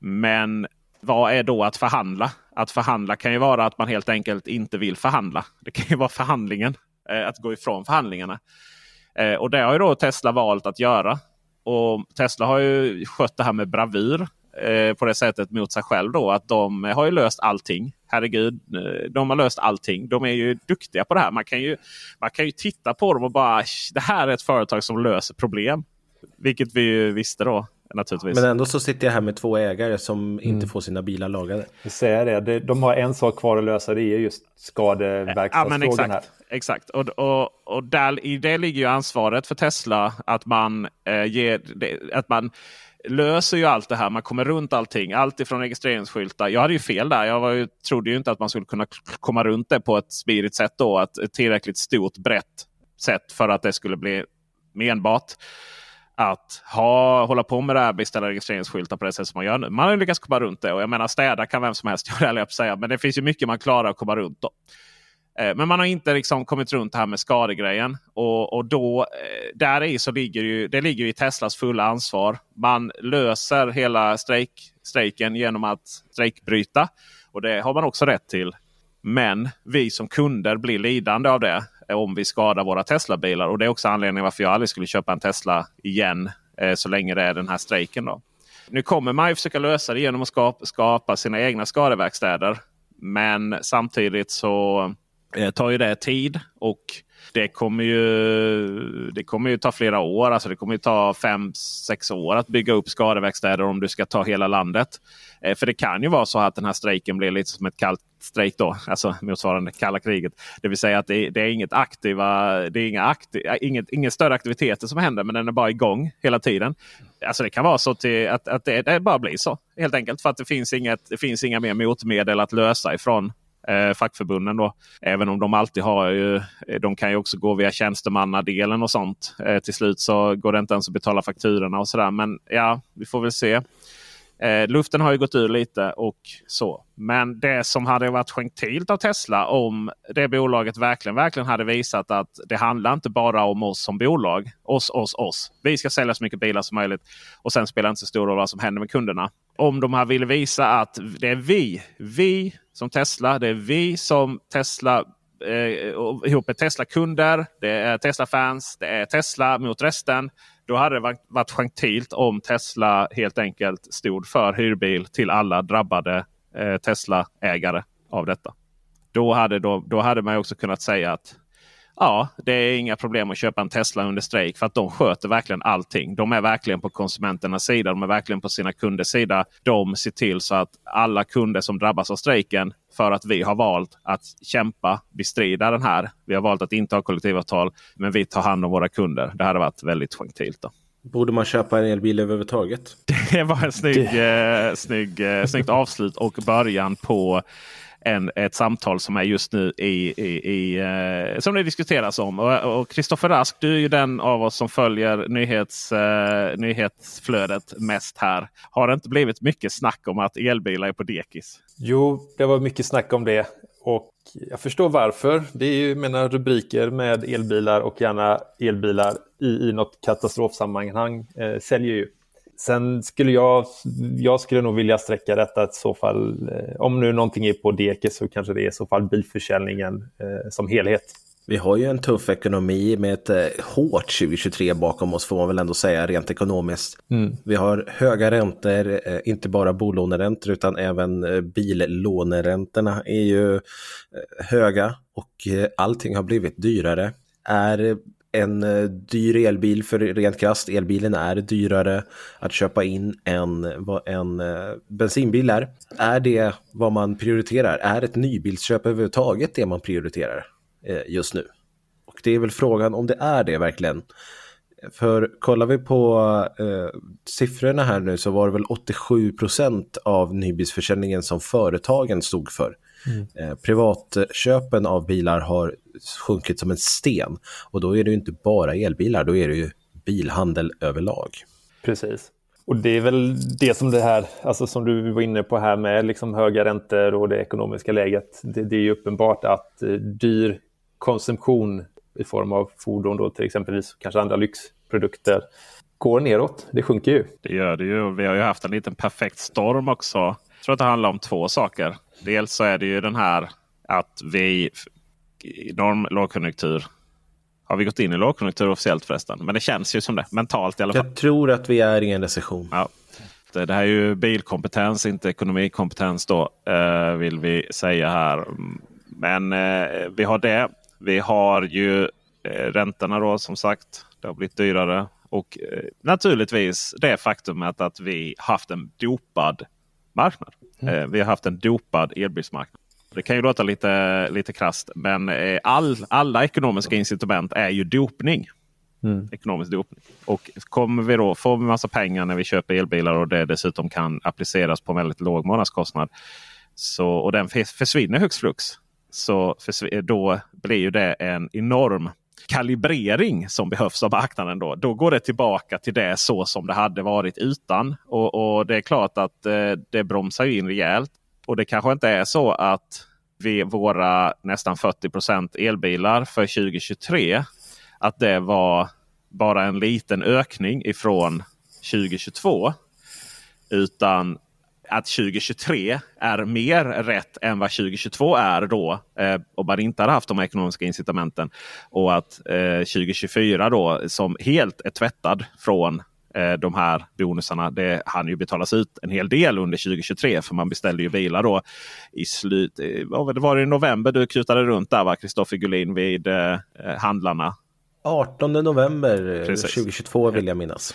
S2: Men vad är då att förhandla? Att förhandla kan ju vara att man helt enkelt inte vill förhandla. Det kan ju vara förhandlingen. eh, Att gå ifrån förhandlingarna. Eh, Och det har ju då Tesla valt att göra. Och Tesla har ju skött det här med bravur eh, på det sättet mot sig själv. då Att de har ju löst allting. Herregud, eh, de har löst allting. De är ju duktiga på det här. Man kan ju, man kan ju titta på dem och bara det här är ett företag som löser problem. Vilket vi ju visste då naturligtvis.
S1: Men ändå så sitter jag här med två ägare som inte får sina bilar lagade.
S3: Säger det. det, de har en sak kvar att lösa. Det är just
S2: Ja, men
S3: skadeverkstadsfrågan här.
S2: exakt. exakt. Och, och, och där, i det ligger ju ansvaret för Tesla att man, eh, ger, att man löser ju allt det här. Man kommer runt allting. Allt ifrån registreringsskyltar. Jag hade ju fel där. Jag var ju, trodde ju inte att man skulle kunna komma runt det på ett smidigt sätt. Då, att ett tillräckligt stort, brett sätt för att det skulle bli menbart. Att ha, hålla på med det här, beställa registreringsskyltar på det sätt som man gör nu. Man har ju lyckats komma runt det. Och jag menar städa kan vem som helst <laughs> göra, höll jag på att säga. Men det finns ju mycket man klarar att komma runt. Då. Eh, Men man har inte liksom kommit runt det här med skadegrejen. Och, och då, eh, där i så ligger ju, det ligger ju i Teslas fulla ansvar. Man löser hela strejk, strejken genom att strejkbryta. Och det har man också rätt till. Men vi som kunder blir lidande av det om vi skadar våra Tesla-bilar. Och det är också anledningen varför jag aldrig skulle köpa en Tesla igen eh, så länge det är den här strejken. Då. Nu kommer man ju försöka lösa det genom att skapa, skapa sina egna skadeverkstäder. Men samtidigt så eh, tar ju det tid. och det kommer ju, det kommer ju ta flera år. Alltså det kommer ju ta fem sex år att bygga upp skadeverkstäder om du ska ta hela landet. Eh, för det kan ju vara så att den här strejken blir lite som ett kallt strejk då. Alltså motsvarande kalla kriget. Det vill säga att det, det är inget aktiva, det är inga aktiv, eh, inget, ingen större aktiviteter som händer men den är bara igång hela tiden. Alltså det kan vara så till att, att det, det bara blir så. Helt enkelt för att det finns, inget, det finns inga mer motmedel att lösa ifrån eh, fackförbunden. Då. Även om de alltid har ju, eh, de kan ju också gå via tjänstemannadelen och sånt. Eh, till slut så går det inte ens att betala fakturorna och sådär. Men ja, vi får väl se. Eh, luften har ju gått ur lite och så. Men det som hade varit gentilt av Tesla om det bolaget verkligen, verkligen hade visat att det handlar inte bara om oss som bolag. Oss, oss, oss. Vi ska sälja så mycket bilar som möjligt och sen spelar det inte så stor roll vad som händer med kunderna. Om de här ville visa att det är vi, vi som Tesla, det är vi som Tesla eh, ihop med Tesla-kunder, det är Tesla-fans, det är Tesla mot resten. Då hade det varit, varit gentilt om Tesla helt enkelt stod för hyrbil till alla drabbade eh, Tesla-ägare av detta. Då hade, då, då hade man också kunnat säga att ja, det är inga problem att köpa en Tesla under strejk. För att de sköter verkligen allting. De är verkligen på konsumenternas sida. De är verkligen på sina kunders sida. De ser till så att alla kunder som drabbas av strejken för att vi har valt att kämpa, bestrida den här. Vi har valt att inte ha kollektivavtal, men vi tar hand om våra kunder. Det hade varit väldigt gentilt. Då.
S1: Borde man köpa en elbil överhuvudtaget? <laughs>
S2: Det var en snygg, eh, snygg, eh, snyggt avslut och början på än ett samtal som är just nu i, i, i eh, som det diskuteras om. Och Kristoffer Rask, du är ju den av oss som följer nyhets, eh, nyhetsflödet mest här. Har det inte blivit mycket snack om att elbilar är på dekis?
S3: Jo, det var mycket snack om det. Och jag förstår varför. Det är ju mina rubriker med elbilar och gärna elbilar i, i något katastrofsammanhang eh, säljer ju. Sen skulle jag, jag skulle nog vilja sträcka detta i så fall, eh, om nu någonting är på dekis så kanske det är i så fall bilförsäljningen eh, som helhet.
S1: Vi har ju en tuff ekonomi med ett eh, hårt 2023 bakom oss får man väl ändå säga rent ekonomiskt. Mm. Vi har höga räntor, eh, inte bara bolåneräntor utan även eh, billåneräntorna är ju eh, höga och eh, allting har blivit dyrare. Är en eh, dyr elbil för rent krasst. Elbilen är dyrare att köpa in än vad en eh, bensinbil är. Är det vad man prioriterar? Är ett nybilsköp överhuvudtaget det man prioriterar eh, just nu? Och det är väl frågan om det är det verkligen. För kollar vi på eh, siffrorna här nu så var det väl 87 procent av nybilsförsäljningen som företagen stod för. Mm. Eh, privatköpen av bilar har sjunkit som en sten. Och då är det ju inte bara elbilar, då är det ju bilhandel överlag.
S3: Precis. Och det är väl det som det här, alltså som du var inne på här med liksom höga räntor och det ekonomiska läget. Det, det är ju uppenbart att eh, dyr konsumtion i form av fordon då till exempelvis kanske andra lyxprodukter går neråt. Det sjunker ju.
S2: Det gör det ju. Vi har ju haft en liten perfekt storm också. Jag tror att det handlar om två saker. Dels så är det ju den här att vi i enorm lågkonjunktur. Har vi gått in i lågkonjunktur officiellt förresten? Men det känns ju som det. Mentalt i alla fall.
S1: Jag tror att vi är i en recession.
S2: Ja. Det, här är ju bilkompetens, inte ekonomikompetens då. Eh, vill vi säga här. Men eh, vi har det. Vi har ju eh, räntorna då som sagt. Det har blivit dyrare. Och naturligtvis det faktumet att vi haft en dopad marknad. Mm. Eh, vi har haft en dopad elbilsmarknad. Det kan ju låta lite, lite krasst, men eh, all, alla ekonomiska incitament är ju dopning. Mm. Ekonomisk dopning. Och kommer vi då, får vi massa pengar när vi köper elbilar och det dessutom kan appliceras på en väldigt låg månadskostnad. Så, och den försvinner högst flux. Så då blir ju det en enorm kalibrering som behövs av marknaden. Då, då går det tillbaka till det så som det hade varit utan. Och, och det är klart att eh, det bromsar in rejält. Och det kanske inte är så att vi, våra nästan 40% elbilar för 2023 att det var bara en liten ökning ifrån 2022. Utan att 2023 är mer rätt än vad 2022 är då. Eh, och man inte hade haft de ekonomiska incitamenten. Och att eh, 2024 då som helt är tvättad från eh, de här bonusarna. Det hann ju betalas ut en hel del under 2023. För man beställde ju bilar då i slut. Eh, vad var det i november du kutade runt där va? Kristoffer Gullin vid eh, handlarna.
S1: 18 november Precis. 2022 vill jag minnas.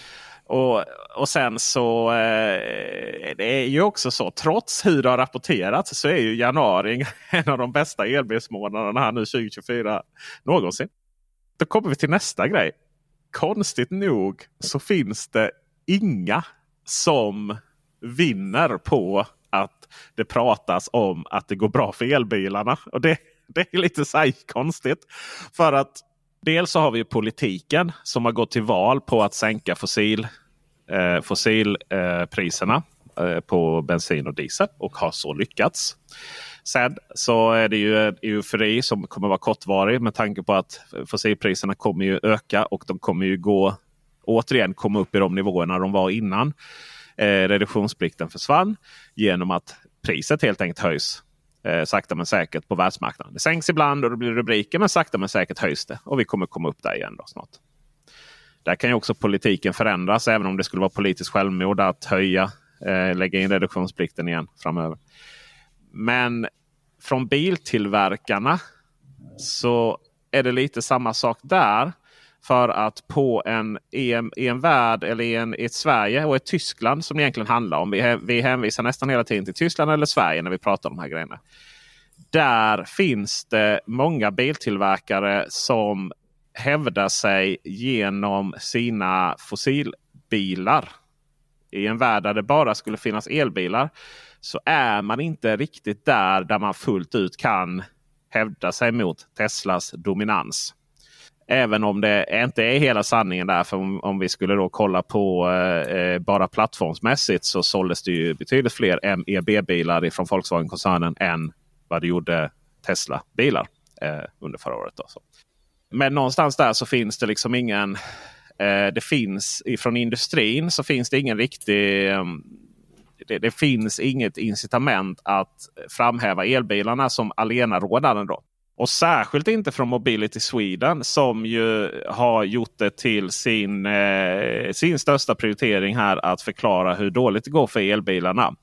S2: Och, och sen så eh, det är ju också så trots hur det har rapporterats så är ju januari <laughs> en av de bästa elbilsmånaderna här nu 2024 någonsin. Då kommer vi till nästa grej. Konstigt nog så finns det inga som vinner på att det pratas om att det går bra för elbilarna. Och det, det är lite så konstigt. För att Dels så har vi politiken som har gått till val på att sänka fossil, eh, fossilpriserna eh, på bensin och diesel och har så lyckats. Sen så är det ju en eufori som kommer vara kortvarig med tanke på att fossilpriserna kommer ju öka och de kommer ju gå återigen komma upp i de nivåerna de var innan eh, reduktionsplikten försvann genom att priset helt enkelt höjs eh, sakta men säkert på världsmarknaden. Det sänks ibland och det blir rubriker men sakta men säkert höjs det. Och vi kommer komma upp där igen då snart. Där kan ju också politiken förändras även om det skulle vara politiskt självmord att höja, eh, lägga in reduktionsplikten igen framöver. Men från biltillverkarna så är det lite samma sak där. För att på en, i, en, i en värld eller i, en, i ett Sverige och ett Tyskland som det egentligen handlar om. Vi, vi hänvisar nästan hela tiden till Tyskland eller Sverige när vi pratar om de här grejerna. Där finns det många biltillverkare som hävdar sig genom sina fossilbilar. I en värld där det bara skulle finnas elbilar så är man inte riktigt där där man fullt ut kan hävda sig mot Teslas dominans. Även om det inte är hela sanningen där. För om, om vi skulle då kolla på eh, eh bara plattformsmässigt så såldes det ju betydligt fler MEB-bilar från Volkswagen-koncernen än vad det gjorde Tesla-bilar eh, under förra året. Då, så. Men någonstans där så finns det liksom ingen... Eh, det finns ifrån industrin så finns det ingen riktig... Ehm, det, det, finns inget incitament att framhäva elbilarna som allenarådande. Då. Och särskilt inte från Mobility Sweden som ju har gjort det till sin, eh, sin största prioritering här att förklara hur dåligt det går för elbilarna.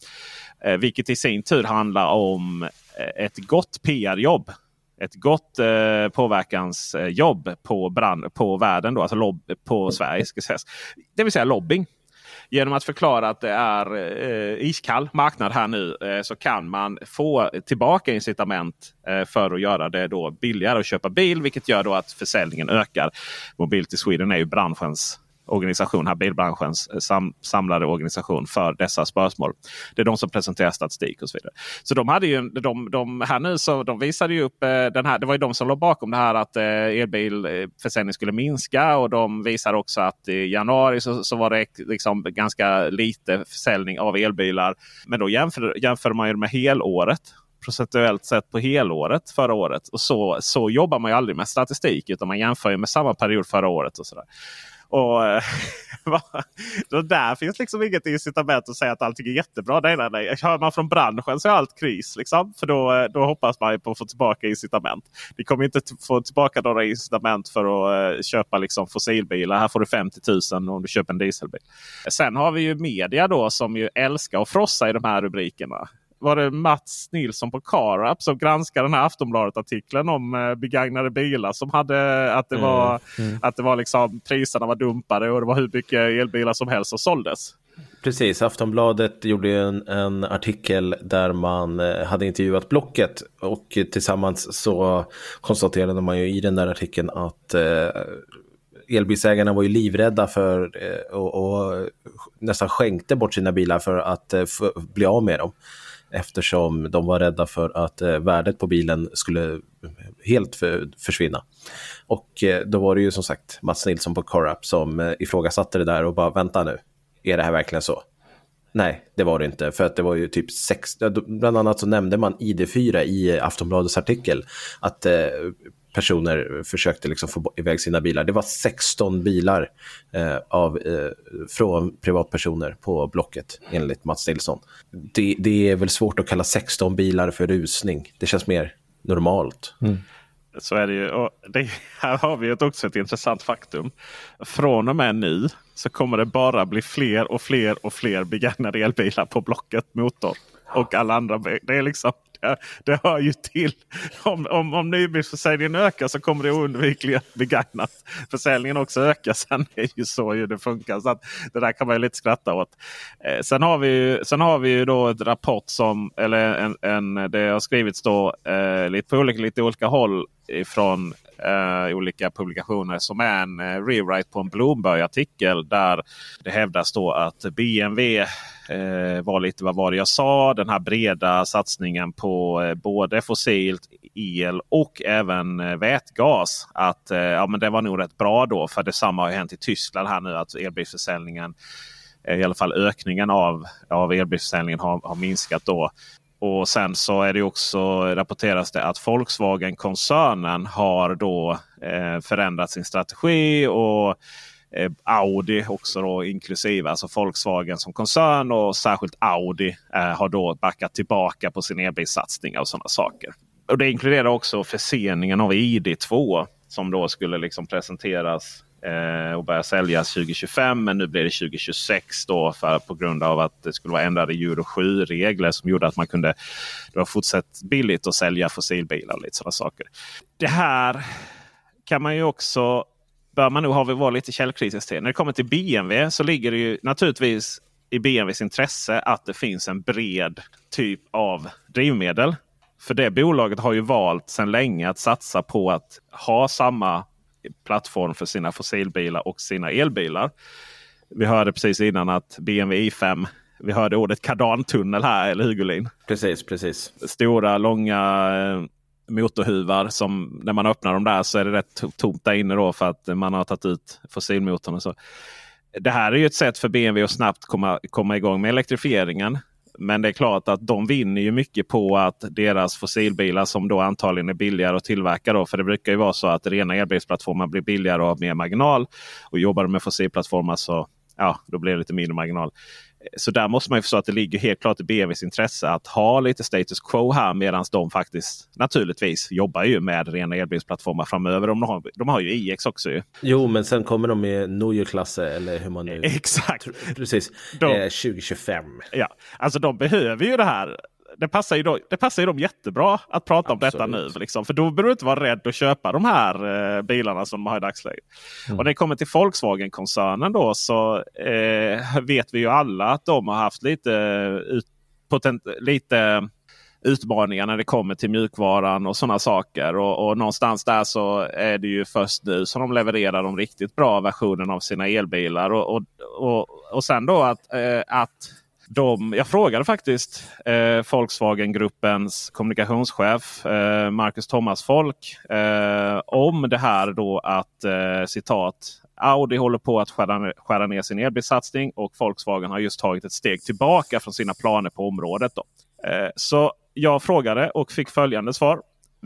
S2: Eh, vilket i sin tur handlar om eh, ett gott PR-jobb. Ett gott eh, påverkansjobb på, brand, på världen, då, alltså lobb, på Sverige. Ska sägas. Det vill säga lobbying. Genom att förklara att det är eh, iskall marknad här nu eh, så kan man få tillbaka incitament eh, för att göra det då billigare att köpa bil. Vilket gör då att försäljningen ökar. Mobility Sweden är ju branschens organisation, här bilbranschens eh, sam, samlade organisation för dessa spörsmål. Det är de som presenterar statistik och så vidare. Så de hade ju de, de här nu så de visade ju upp eh, den här. Det var ju de som låg bakom det här att eh, elbilförsäljning skulle minska och de visar också att i januari så, så var det liksom ganska lite försäljning av elbilar. Men då jämför, jämför man ju med helåret procentuellt sett på helåret förra året. Och så, så jobbar man ju aldrig med statistik utan man jämför med samma period förra året. och så där. Och eh, <laughs> då Där finns liksom inget incitament att säga att allting är jättebra. Nej, nej, nej. Hör man från branschen så är allt kris. Liksom. För då, eh, då hoppas man på att få tillbaka incitament. Vi kommer inte få tillbaka några incitament för att eh, köpa liksom, fossilbilar. Här får du 50 000 om du köper en dieselbil. Sen har vi ju media då som ju älskar att frossa i de här rubrikerna var det Mats Nilsson på CarUp som granskade den här Aftonbladet-artikeln om eh, begagnade bilar. Som hade att det mm, var, mm. Att det var liksom, priserna var dumpade och det var hur mycket elbilar som helst som såldes.
S1: Precis, Aftonbladet gjorde en, en, artikel där man eh, hade intervjuat Blocket och tillsammans så konstaterade man ju i den där artikeln att eh, elbilsägarna var ju livrädda för eh, och, och nästan skänkte bort sina bilar för att eh, bli av med dem eftersom de var rädda för att eh, värdet på bilen skulle eh, helt för, försvinna. Och eh, då var det ju som sagt Mats Nilsson på Corrup som ifrågasatte det där och bara vänta nu, är det här verkligen så? Nej, det var det inte. För att det var ju typ sex, bland annat så nämnde man ID4 i Aftonbladets artikel. Att eh, personer försökte liksom få iväg sina bilar. Det var 16 bilar eh, av, eh, från privatpersoner på Blocket enligt Mats Nilsson. Det, det, är väl svårt att kalla 16 bilar för rusning. Det känns mer normalt. Mm.
S2: Så är det ju. Och det, <laughs> här har vi också ett intressant faktum. Från och med nu så kommer det bara bli fler och fler och fler begagnade elbilar på Blocket Motor. Och alla andra. Det är liksom det, det hör ju till. Om, om, om nybilsförsäljningen ökar så kommer det oundvikligen begagnat försäljningen också öka. <laughs> Sen är ju så ju det funkar. Så att det där kan man ju lite skratta åt. Eh, sen, har vi, sen har vi ju då ett rapport som, eller en, en, det har skrivits då eh, lite på olika, lite olika håll ifrån eh, olika publikationer som är en eh, rewrite på en Bloomberg-artikel där det hävdas då att BMW eh, var lite vad var det jag sa. Den här breda satsningen på eh, både fossilt el och även eh, vätgas. Att eh, ja, men det var nog rätt bra då. För detsamma har hänt i Tyskland här nu att elbilsförsäljningen eh, i alla fall ökningen av, av elbilsförsäljningen har, har minskat. då. Och sen så är det också rapporteras det att Volkswagen-koncernen har då eh, förändrat sin strategi. och eh, Audi också då inklusive. Alltså Volkswagen som koncern och särskilt Audi eh, har då backat tillbaka på sin elbilssatsning och sådana saker. Och det inkluderar också förseningen av ID2 som då skulle liksom presenteras Eh, och börja säljas 2025. Men nu blir det 2026 då för, på grund av att det skulle vara ändrade Euro 7-regler som gjorde att man kunde det var fortsatt billigt att sälja fossilbilar och lite sådana saker. Det här kan man ju också bör man nog ha vara lite källkritisk till. När det kommer till BMW så ligger det ju naturligtvis i BMWs intresse att det finns en bred typ av drivmedel. För det bolaget har ju valt sedan länge att satsa på att ha samma plattform för sina fossilbilar och sina elbilar. Vi hörde precis innan att BMW i5 vi hörde ordet kardantunnel här, eller hur Gulin?
S1: Precis, precis.
S2: Stora, långa eh, motorhuvar som när man öppnar dem där så är det rätt tomt där inne då för att man har tagit ut fossilmotorn. Och så. Det här är ju ett sätt för BMW att snabbt komma, komma igång med elektrifieringen. Men det är klart att de vinner ju mycket på att deras fossilbilar som då antagligen är billigare att tillverka. Då, för det brukar ju vara så att rena elbilsplattformar blir billigare och har mer marginal. Och jobbar du med fossilplattformar så ja, då blir det lite mindre marginal. Så där måste man ju förstå att det ligger helt klart i BMWs intresse att ha lite status quo här medan de faktiskt naturligtvis jobbar ju med rena elbilsplattformar framöver. De har, de har ju iX också. Ju.
S1: Jo, men sen kommer de med Nojo-klasse eller hur man nu... <laughs>
S2: Exakt!
S1: Precis, de, eh, 2025.
S2: Ja, alltså de behöver ju det här det, passar ju då, det passar ju dem jättebra att prata Absolut. om detta nu. Liksom. För då behöver du inte vara rädd att köpa de här eh, bilarna som de har i dagsläget. Mm. Och när det kommer till Volkswagen-koncernen då så eh, vet vi ju alla att de har haft lite, ut, potent, lite utmaningar när det kommer till mjukvaran och sådana saker. Och, och, någonstans där så är det ju först nu som de levererar de riktigt bra versionerna av sina elbilar. Och, och, och, och sen då att, eh, att de, jag frågade faktiskt eh, Volkswagen-gruppens kommunikationschef eh, Marcus Thomas Folk eh, om det här då att eh, citat Audi håller på att skära, skära ner sin elbilssatsning och Volkswagen har just tagit ett steg tillbaka från sina planer på området. Då. Eh, så jag frågade och fick följande svar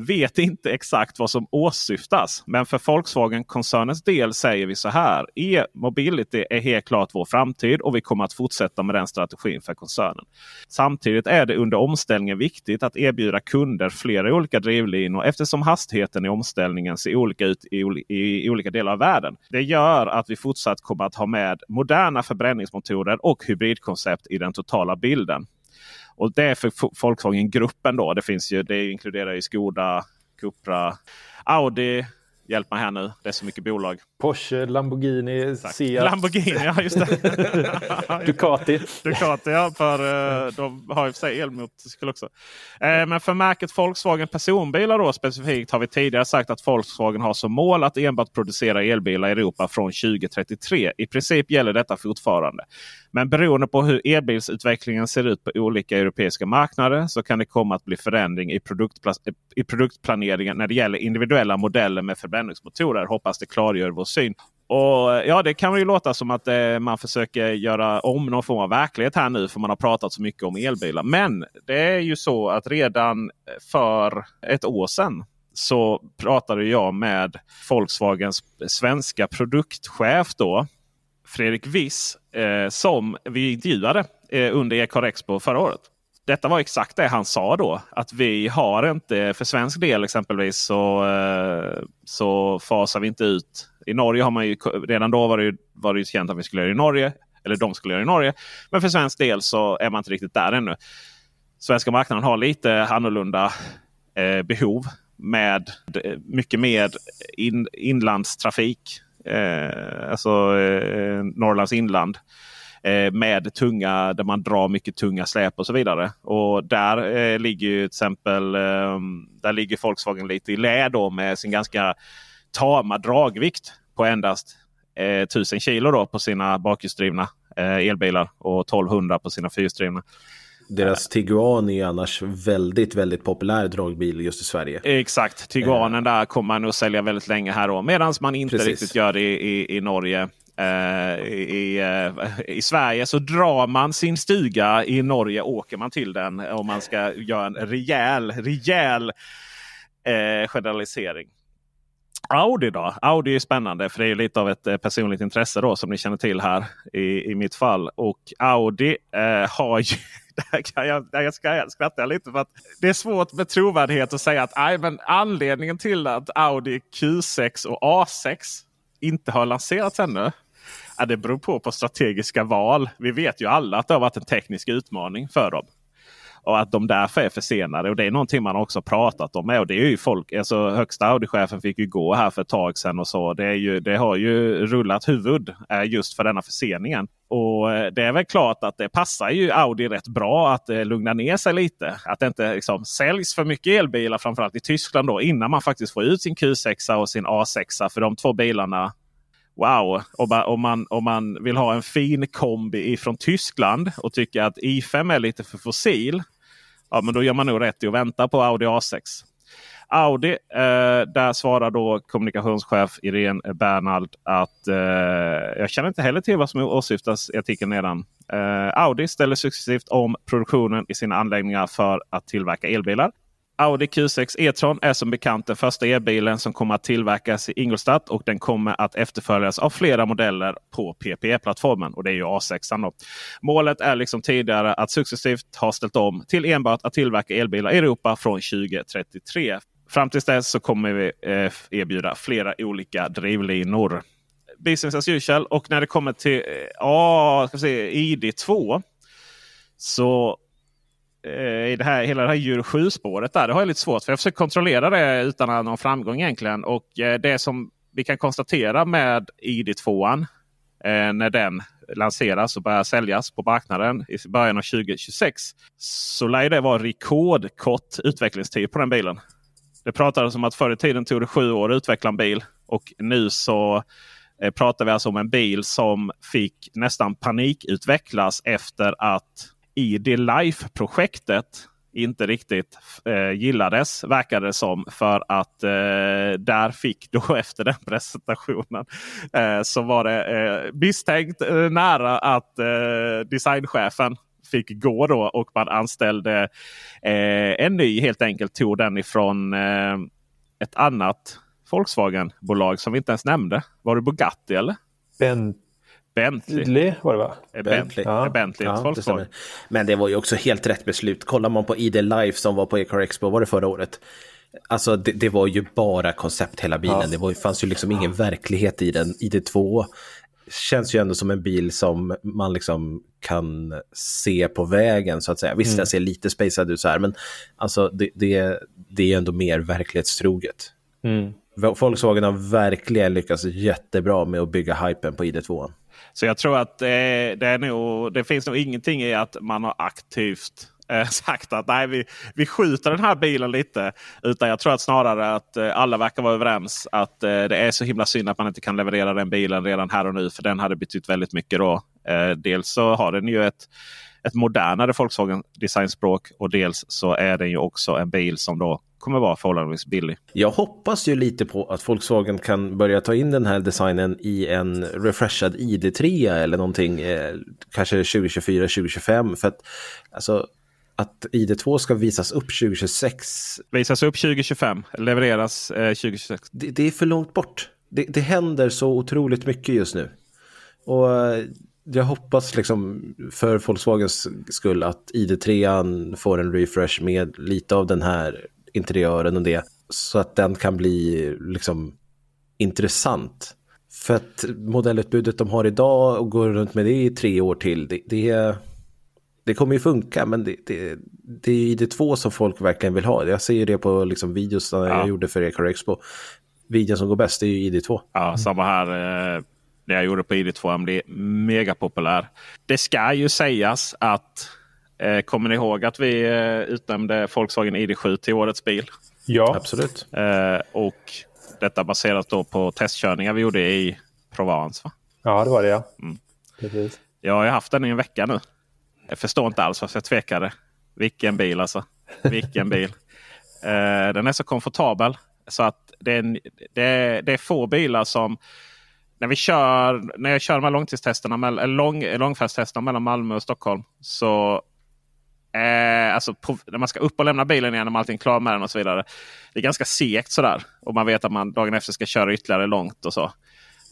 S2: vet inte exakt vad som åsyftas. Men för Volkswagen-koncernens del säger vi så här. E-mobility är helt klart vår framtid och vi kommer att fortsätta med den strategin för koncernen. Samtidigt är det under omställningen viktigt att erbjuda kunder flera olika drivlinor eftersom hastigheten i omställningen ser olika ut i, i, i olika delar av världen. Det gör att vi fortsatt kommer att ha med moderna förbränningsmotorer och hybridkoncept i den totala bilden. Och det är för Volkswagen-gruppen då. Det finns ju, det inkluderar ju Skoda, Cupra, Audi. Hjälp mig här nu. Det är så mycket bolag.
S3: Porsche, Lamborghini, Seat.
S2: Lamborghini, ja just
S3: det. <laughs> Ducati.
S2: Ducati, ja. För, uh, de har i och för sig elmotorcykel också. Uh, men för märket Volkswagen personbilar då specifikt har vi tidigare sagt att Volkswagen har som mål att enbart producera elbilar i Europa från 2033. I princip gäller detta fortfarande. Men beroende på hur elbilsutvecklingen ser ut på olika europeiska marknader så kan det komma att bli förändring i, i produktplaneringen när det gäller individuella modeller med förbränningsmotorer. Hoppas det klargör vår syn. Och ja, Det kan ju låta som att eh, man försöker göra om någon form av verklighet här nu för man har pratat så mycket om elbilar. Men det är ju så att redan för ett år sedan så pratade jag med Volkswagens svenska produktchef då. Fredrik Wiss eh, som vi intervjuade eh, under Ecar Expo förra året. Detta var exakt det han sa då. Att vi har inte, för svensk del exempelvis, så, eh, så fasar vi inte ut. I Norge har man ju redan då var det, ju, var det ju känt att vi skulle göra det i Norge. Eller de skulle göra det i Norge. Men för svensk del så är man inte riktigt där ännu. Svenska marknaden har lite annorlunda eh, behov med eh, mycket mer in, inlandstrafik. Eh, alltså eh, Norrlands inland. Eh, med tunga, där man drar mycket tunga släp och så vidare. Och där eh, ligger ju till exempel ehm, där ligger Volkswagen lite i lä då med sin ganska tama dragvikt på endast eh, 1000 kilo då på sina bakhjulsdrivna eh, elbilar och 1200 på sina fyrhjulsdrivna.
S1: Deras Tiguan är annars väldigt, väldigt populär dragbil just i Sverige.
S2: Exakt, Tiguanen där kommer man att sälja väldigt länge här då. Medan man inte Precis. riktigt gör det i, i, i Norge. Uh, i, uh, I Sverige så drar man sin stuga. I Norge åker man till den om man ska göra en rejäl, rejäl uh, generalisering. Audi då? Audi är spännande för det är lite av ett personligt intresse då som ni känner till här i, i mitt fall. Och Audi har ju <laughs> kan jag, jag skrattar, lite för att det är svårt med trovärdighet att säga att aj, men anledningen till att Audi Q6 och A6 inte har lanserats ännu. Ja, det beror på på strategiska val. Vi vet ju alla att det har varit en teknisk utmaning för dem. Och att de därför är försenade. Och det är någonting man också pratat om. Och det är ju folk, alltså högsta Audi-chefen fick ju gå här för ett tag sedan. och så. Det, är ju, det har ju rullat huvud eh, just för denna förseningen. Och eh, det är väl klart att det passar ju Audi rätt bra att eh, lugna ner sig lite. Att det inte liksom, säljs för mycket elbilar framförallt i Tyskland då innan man faktiskt får ut sin Q6 och sin A6. För de två bilarna Wow! Om man, om man vill ha en fin kombi från Tyskland och tycker att i5 är lite för fossil. Ja, men då gör man nog rätt i att vänta på Audi A6. Audi, eh, där svarar då kommunikationschef Irene Bernhard att eh, jag känner inte heller till vad som åsyftas i artikeln nedan. Eh, Audi ställer successivt om produktionen i sina anläggningar för att tillverka elbilar. Audi Q6 E-tron är som bekant den första elbilen som kommer att tillverkas i Ingolstadt och den kommer att efterföljas av flera modeller på PPE-plattformen. Och det är ju A6. Då. Målet är liksom tidigare att successivt ha ställt om till enbart att tillverka elbilar i Europa från 2033. Fram tills dess så kommer vi eh, erbjuda flera olika drivlinor. Business as usual. Och när det kommer till eh, se, ID2 så Eh, i det här, hela det här Euro 7-spåret där. Det har jag lite svårt för. Jag försöker kontrollera det utan någon framgång egentligen. Och eh, det som vi kan konstatera med ID2 eh, när den lanseras och börjar säljas på marknaden i början av 2026. Så lär det vara rekordkort utvecklingstid på den bilen. Det pratades om att förr i tiden tog det sju år att utveckla en bil. Och nu så pratar vi alltså om en bil som fick nästan panikutvecklas efter att i det Life-projektet inte riktigt eh, gillades verkade det som. För att eh, där fick då <laughs> efter den presentationen eh, så var det eh, misstänkt eh, nära att eh, designchefen fick gå då och man anställde eh, en ny helt enkelt. Tog den ifrån eh, ett annat Volkswagen-bolag som vi inte ens nämnde. Var det Bugatti eller?
S3: Bent Bentley var det va?
S1: Bentley.
S2: Ja. Bentley ja,
S1: det Men det var ju också helt rätt beslut. Kollar man på ID Life som var på Ecar Expo, var det förra året? Alltså det, det var ju bara koncept hela bilen. Ja. Det var, fanns ju liksom ingen verklighet i den. ID2 känns ju ändå som en bil som man liksom kan se på vägen så att säga. Visst, mm. den ser lite spacad ut så här, men alltså det, det, det är ändå mer verklighetstroget. Mm. Volkswagen har verkligen lyckats jättebra med att bygga hypen på ID2.
S2: Så jag tror att det, det, är nog, det finns nog ingenting i att man har aktivt eh, <laughs> sagt att nej, vi, vi skjuter den här bilen lite. Utan jag tror att snarare att eh, alla verkar vara överens att eh, det är så himla synd att man inte kan leverera den bilen redan här och nu. För den hade betytt väldigt mycket då. Eh, dels så har den ju ett, ett modernare Volkswagen designspråk och dels så är den ju också en bil som då kommer vara förhållandevis billig.
S1: Jag hoppas ju lite på att Volkswagen kan börja ta in den här designen i en refreshad ID3 eller någonting, eh, kanske 2024-2025. För att alltså, att ID2 ska visas upp 2026.
S2: Visas upp 2025, levereras eh, 2026.
S1: Det, det, är för långt bort. Det, det händer så otroligt mycket just nu. Och eh, jag hoppas liksom för Volkswagens skull att ID3 får en refresh med lite av den här interiören och det. Så att den kan bli liksom intressant. För att modellutbudet de har idag och går runt med det i tre år till, det, det, det kommer ju funka men det, det, det är ID2 som folk verkligen vill ha. Jag ser ju det på liksom videos ja. jag gjorde för Ecar Expo. Videon som går bäst är ju ID2.
S2: Ja, samma här. Eh, det jag gjorde på ID2 han blir mega populär. Det ska ju sägas att eh, Kommer ni ihåg att vi eh, utnämnde Volkswagen ID7 till årets bil?
S3: Ja,
S1: absolut.
S2: Eh, och detta baserat då på testkörningar vi gjorde i Provence. Va?
S3: Ja, det var det ja.
S2: Mm. Jag har haft den i en vecka nu. Jag förstår inte alls varför jag tvekade. Vilken bil alltså. Vilken <laughs> bil. Eh, den är så komfortabel så att det är, det, är, det är få bilar som när, vi kör, när jag kör de här långtidstesterna, lång, långfärdstesterna mellan Malmö och Stockholm. Så eh, alltså på, när man ska upp och lämna bilen igen, när allting är klar med den och så vidare. Det är ganska segt sådär. Och man vet att man dagen efter ska köra ytterligare långt och så.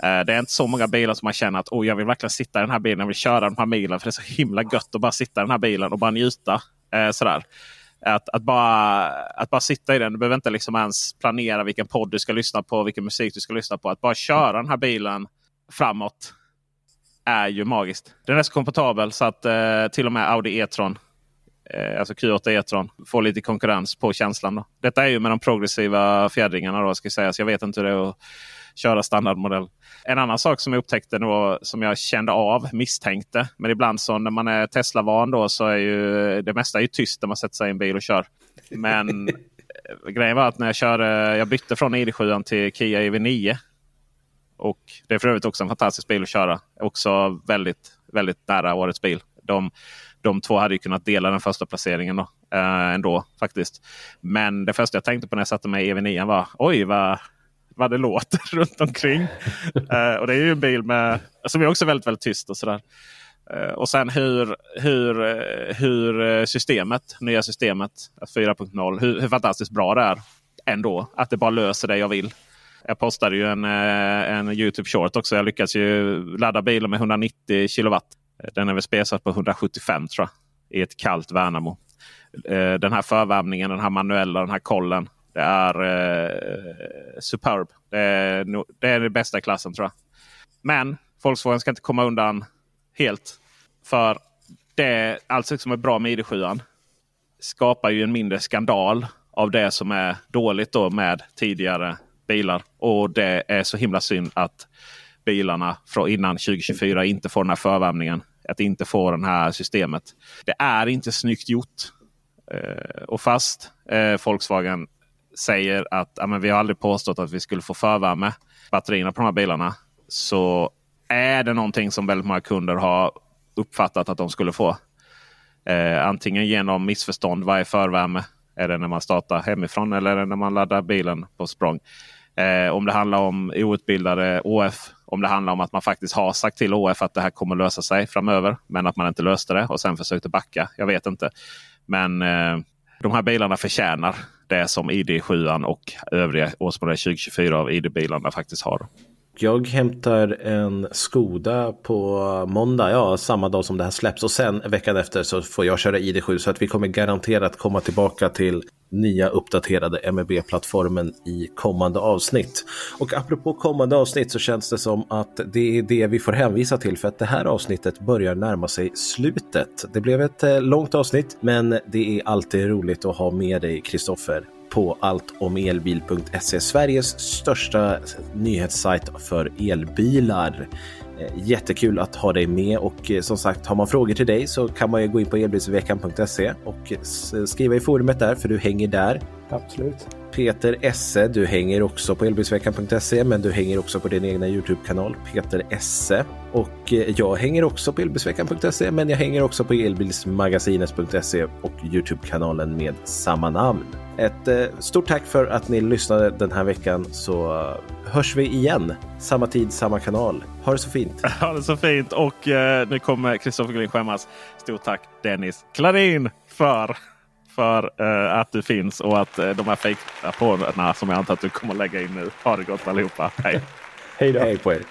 S2: Eh, det är inte så många bilar som man känner att oh, jag vill verkligen sitta i den här bilen. Jag vill köra de här milen. För det är så himla gött att bara sitta i den här bilen och bara njuta. Eh, sådär. Att, att, bara, att bara sitta i den. Du behöver inte liksom ens planera vilken podd du ska lyssna på, vilken musik du ska lyssna på. Att bara köra den här bilen framåt är ju magiskt. Den är så komfortabel så att eh, till och med Audi E-tron, eh, alltså Q8 E-tron, får lite konkurrens på känslan. Då. Detta är ju med de progressiva fjädringarna. Då, ska sägas. Jag vet inte hur det är att köra standardmodell. En annan sak som jag upptäckte då, som jag kände av, misstänkte. Men ibland så när man är Tesla-van då så är ju det mesta är ju tyst när man sätter sig i en bil och kör. Men eh, grejen var att när jag körde, jag bytte från ID7 till Kia EV9. Och det är för övrigt också en fantastisk bil att köra. Också väldigt, väldigt nära årets bil. De, de två hade ju kunnat dela den första placeringen då, äh, ändå faktiskt. Men det första jag tänkte på när jag satte mig i EV9 var oj vad vad det låter <laughs> runt omkring. uh, och det är ju en bil med, som är också väldigt, väldigt tyst. och sådär. Uh, och sen hur, hur, hur systemet, nya systemet 4.0, hur, hur fantastiskt bra det är ändå. Att det bara löser det jag vill. Jag postade ju en, en Youtube short också. Jag lyckades ju ladda bilen med 190 kilowatt. Eh, den är väl spesad på 175 tror jag. I ett kallt Värnamo. Eh, den här förvärmningen, den här manuella, den här kollen. Det är eh, superb. Det är, det är den bästa i klassen tror jag. Men Volkswagen ska inte komma undan helt. För det, allt som är bra med ID7 skapar ju en mindre skandal av det som är dåligt då med tidigare bilar. Och det är så himla synd att bilarna från innan 2024 inte får den här förvärmningen. Att inte få det här systemet. Det är inte snyggt gjort. Eh, och fast eh, Volkswagen säger att ja, men vi har aldrig påstått att vi skulle få förvärme batterierna på de här bilarna. Så är det någonting som väldigt många kunder har uppfattat att de skulle få. Eh, antingen genom missförstånd. Vad är förvärme? Är det när man startar hemifrån eller är det när man laddar bilen på språng? Eh, om det handlar om outbildade ÅF. Om det handlar om att man faktiskt har sagt till ÅF att det här kommer lösa sig framöver. Men att man inte löste det och sen försökte backa. Jag vet inte. Men eh, de här bilarna förtjänar det som ID7 och övriga årsmodell 2024 av ID-bilarna faktiskt har.
S1: Jag hämtar en Skoda på måndag, ja samma dag som det här släpps. Och sen veckan efter så får jag köra ID7 så att vi kommer garanterat komma tillbaka till nya uppdaterade MEB-plattformen i kommande avsnitt. Och apropå kommande avsnitt så känns det som att det är det vi får hänvisa till för att det här avsnittet börjar närma sig slutet. Det blev ett eh, långt avsnitt men det är alltid roligt att ha med dig Kristoffer på alltomelbil.se, Sveriges största nyhetssajt för elbilar. Eh, jättekul att ha dig med och eh, som sagt har man frågor till dig så kan man ju gå in på elbilsveckan.se och eh, skriva i forumet där för du hänger där.
S3: Absolut.
S1: Peter Esse, du hänger också på elbilsveckan.se men du hänger också på din egna Youtube-kanal Peter Esse. Och eh, jag hänger också på elbilsveckan.se men jag hänger också på elbilsmagasinet.se och Youtube-kanalen med samma namn. Ett eh, stort tack för att ni lyssnade den här veckan så eh, hörs vi igen. Samma tid, samma kanal. Ha det så fint. <laughs>
S2: Ha det så fint och eh, nu kommer Kristoffer Glin skämmas. Stort tack Dennis Klarin för, för eh, att du finns och att eh, de här fejkrapporterna som jag antar att du kommer lägga in nu. Ha det gott allihopa. Hej! <laughs>
S3: Hej då!
S1: Hej på er.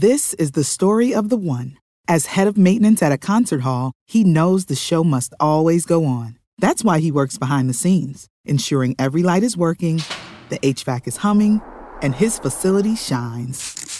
S8: This is the story of the one. As head of maintenance at a concert hall, he knows the show must always go on. That's why he works behind the scenes, ensuring every light is working, the HVAC is humming, and his facility shines.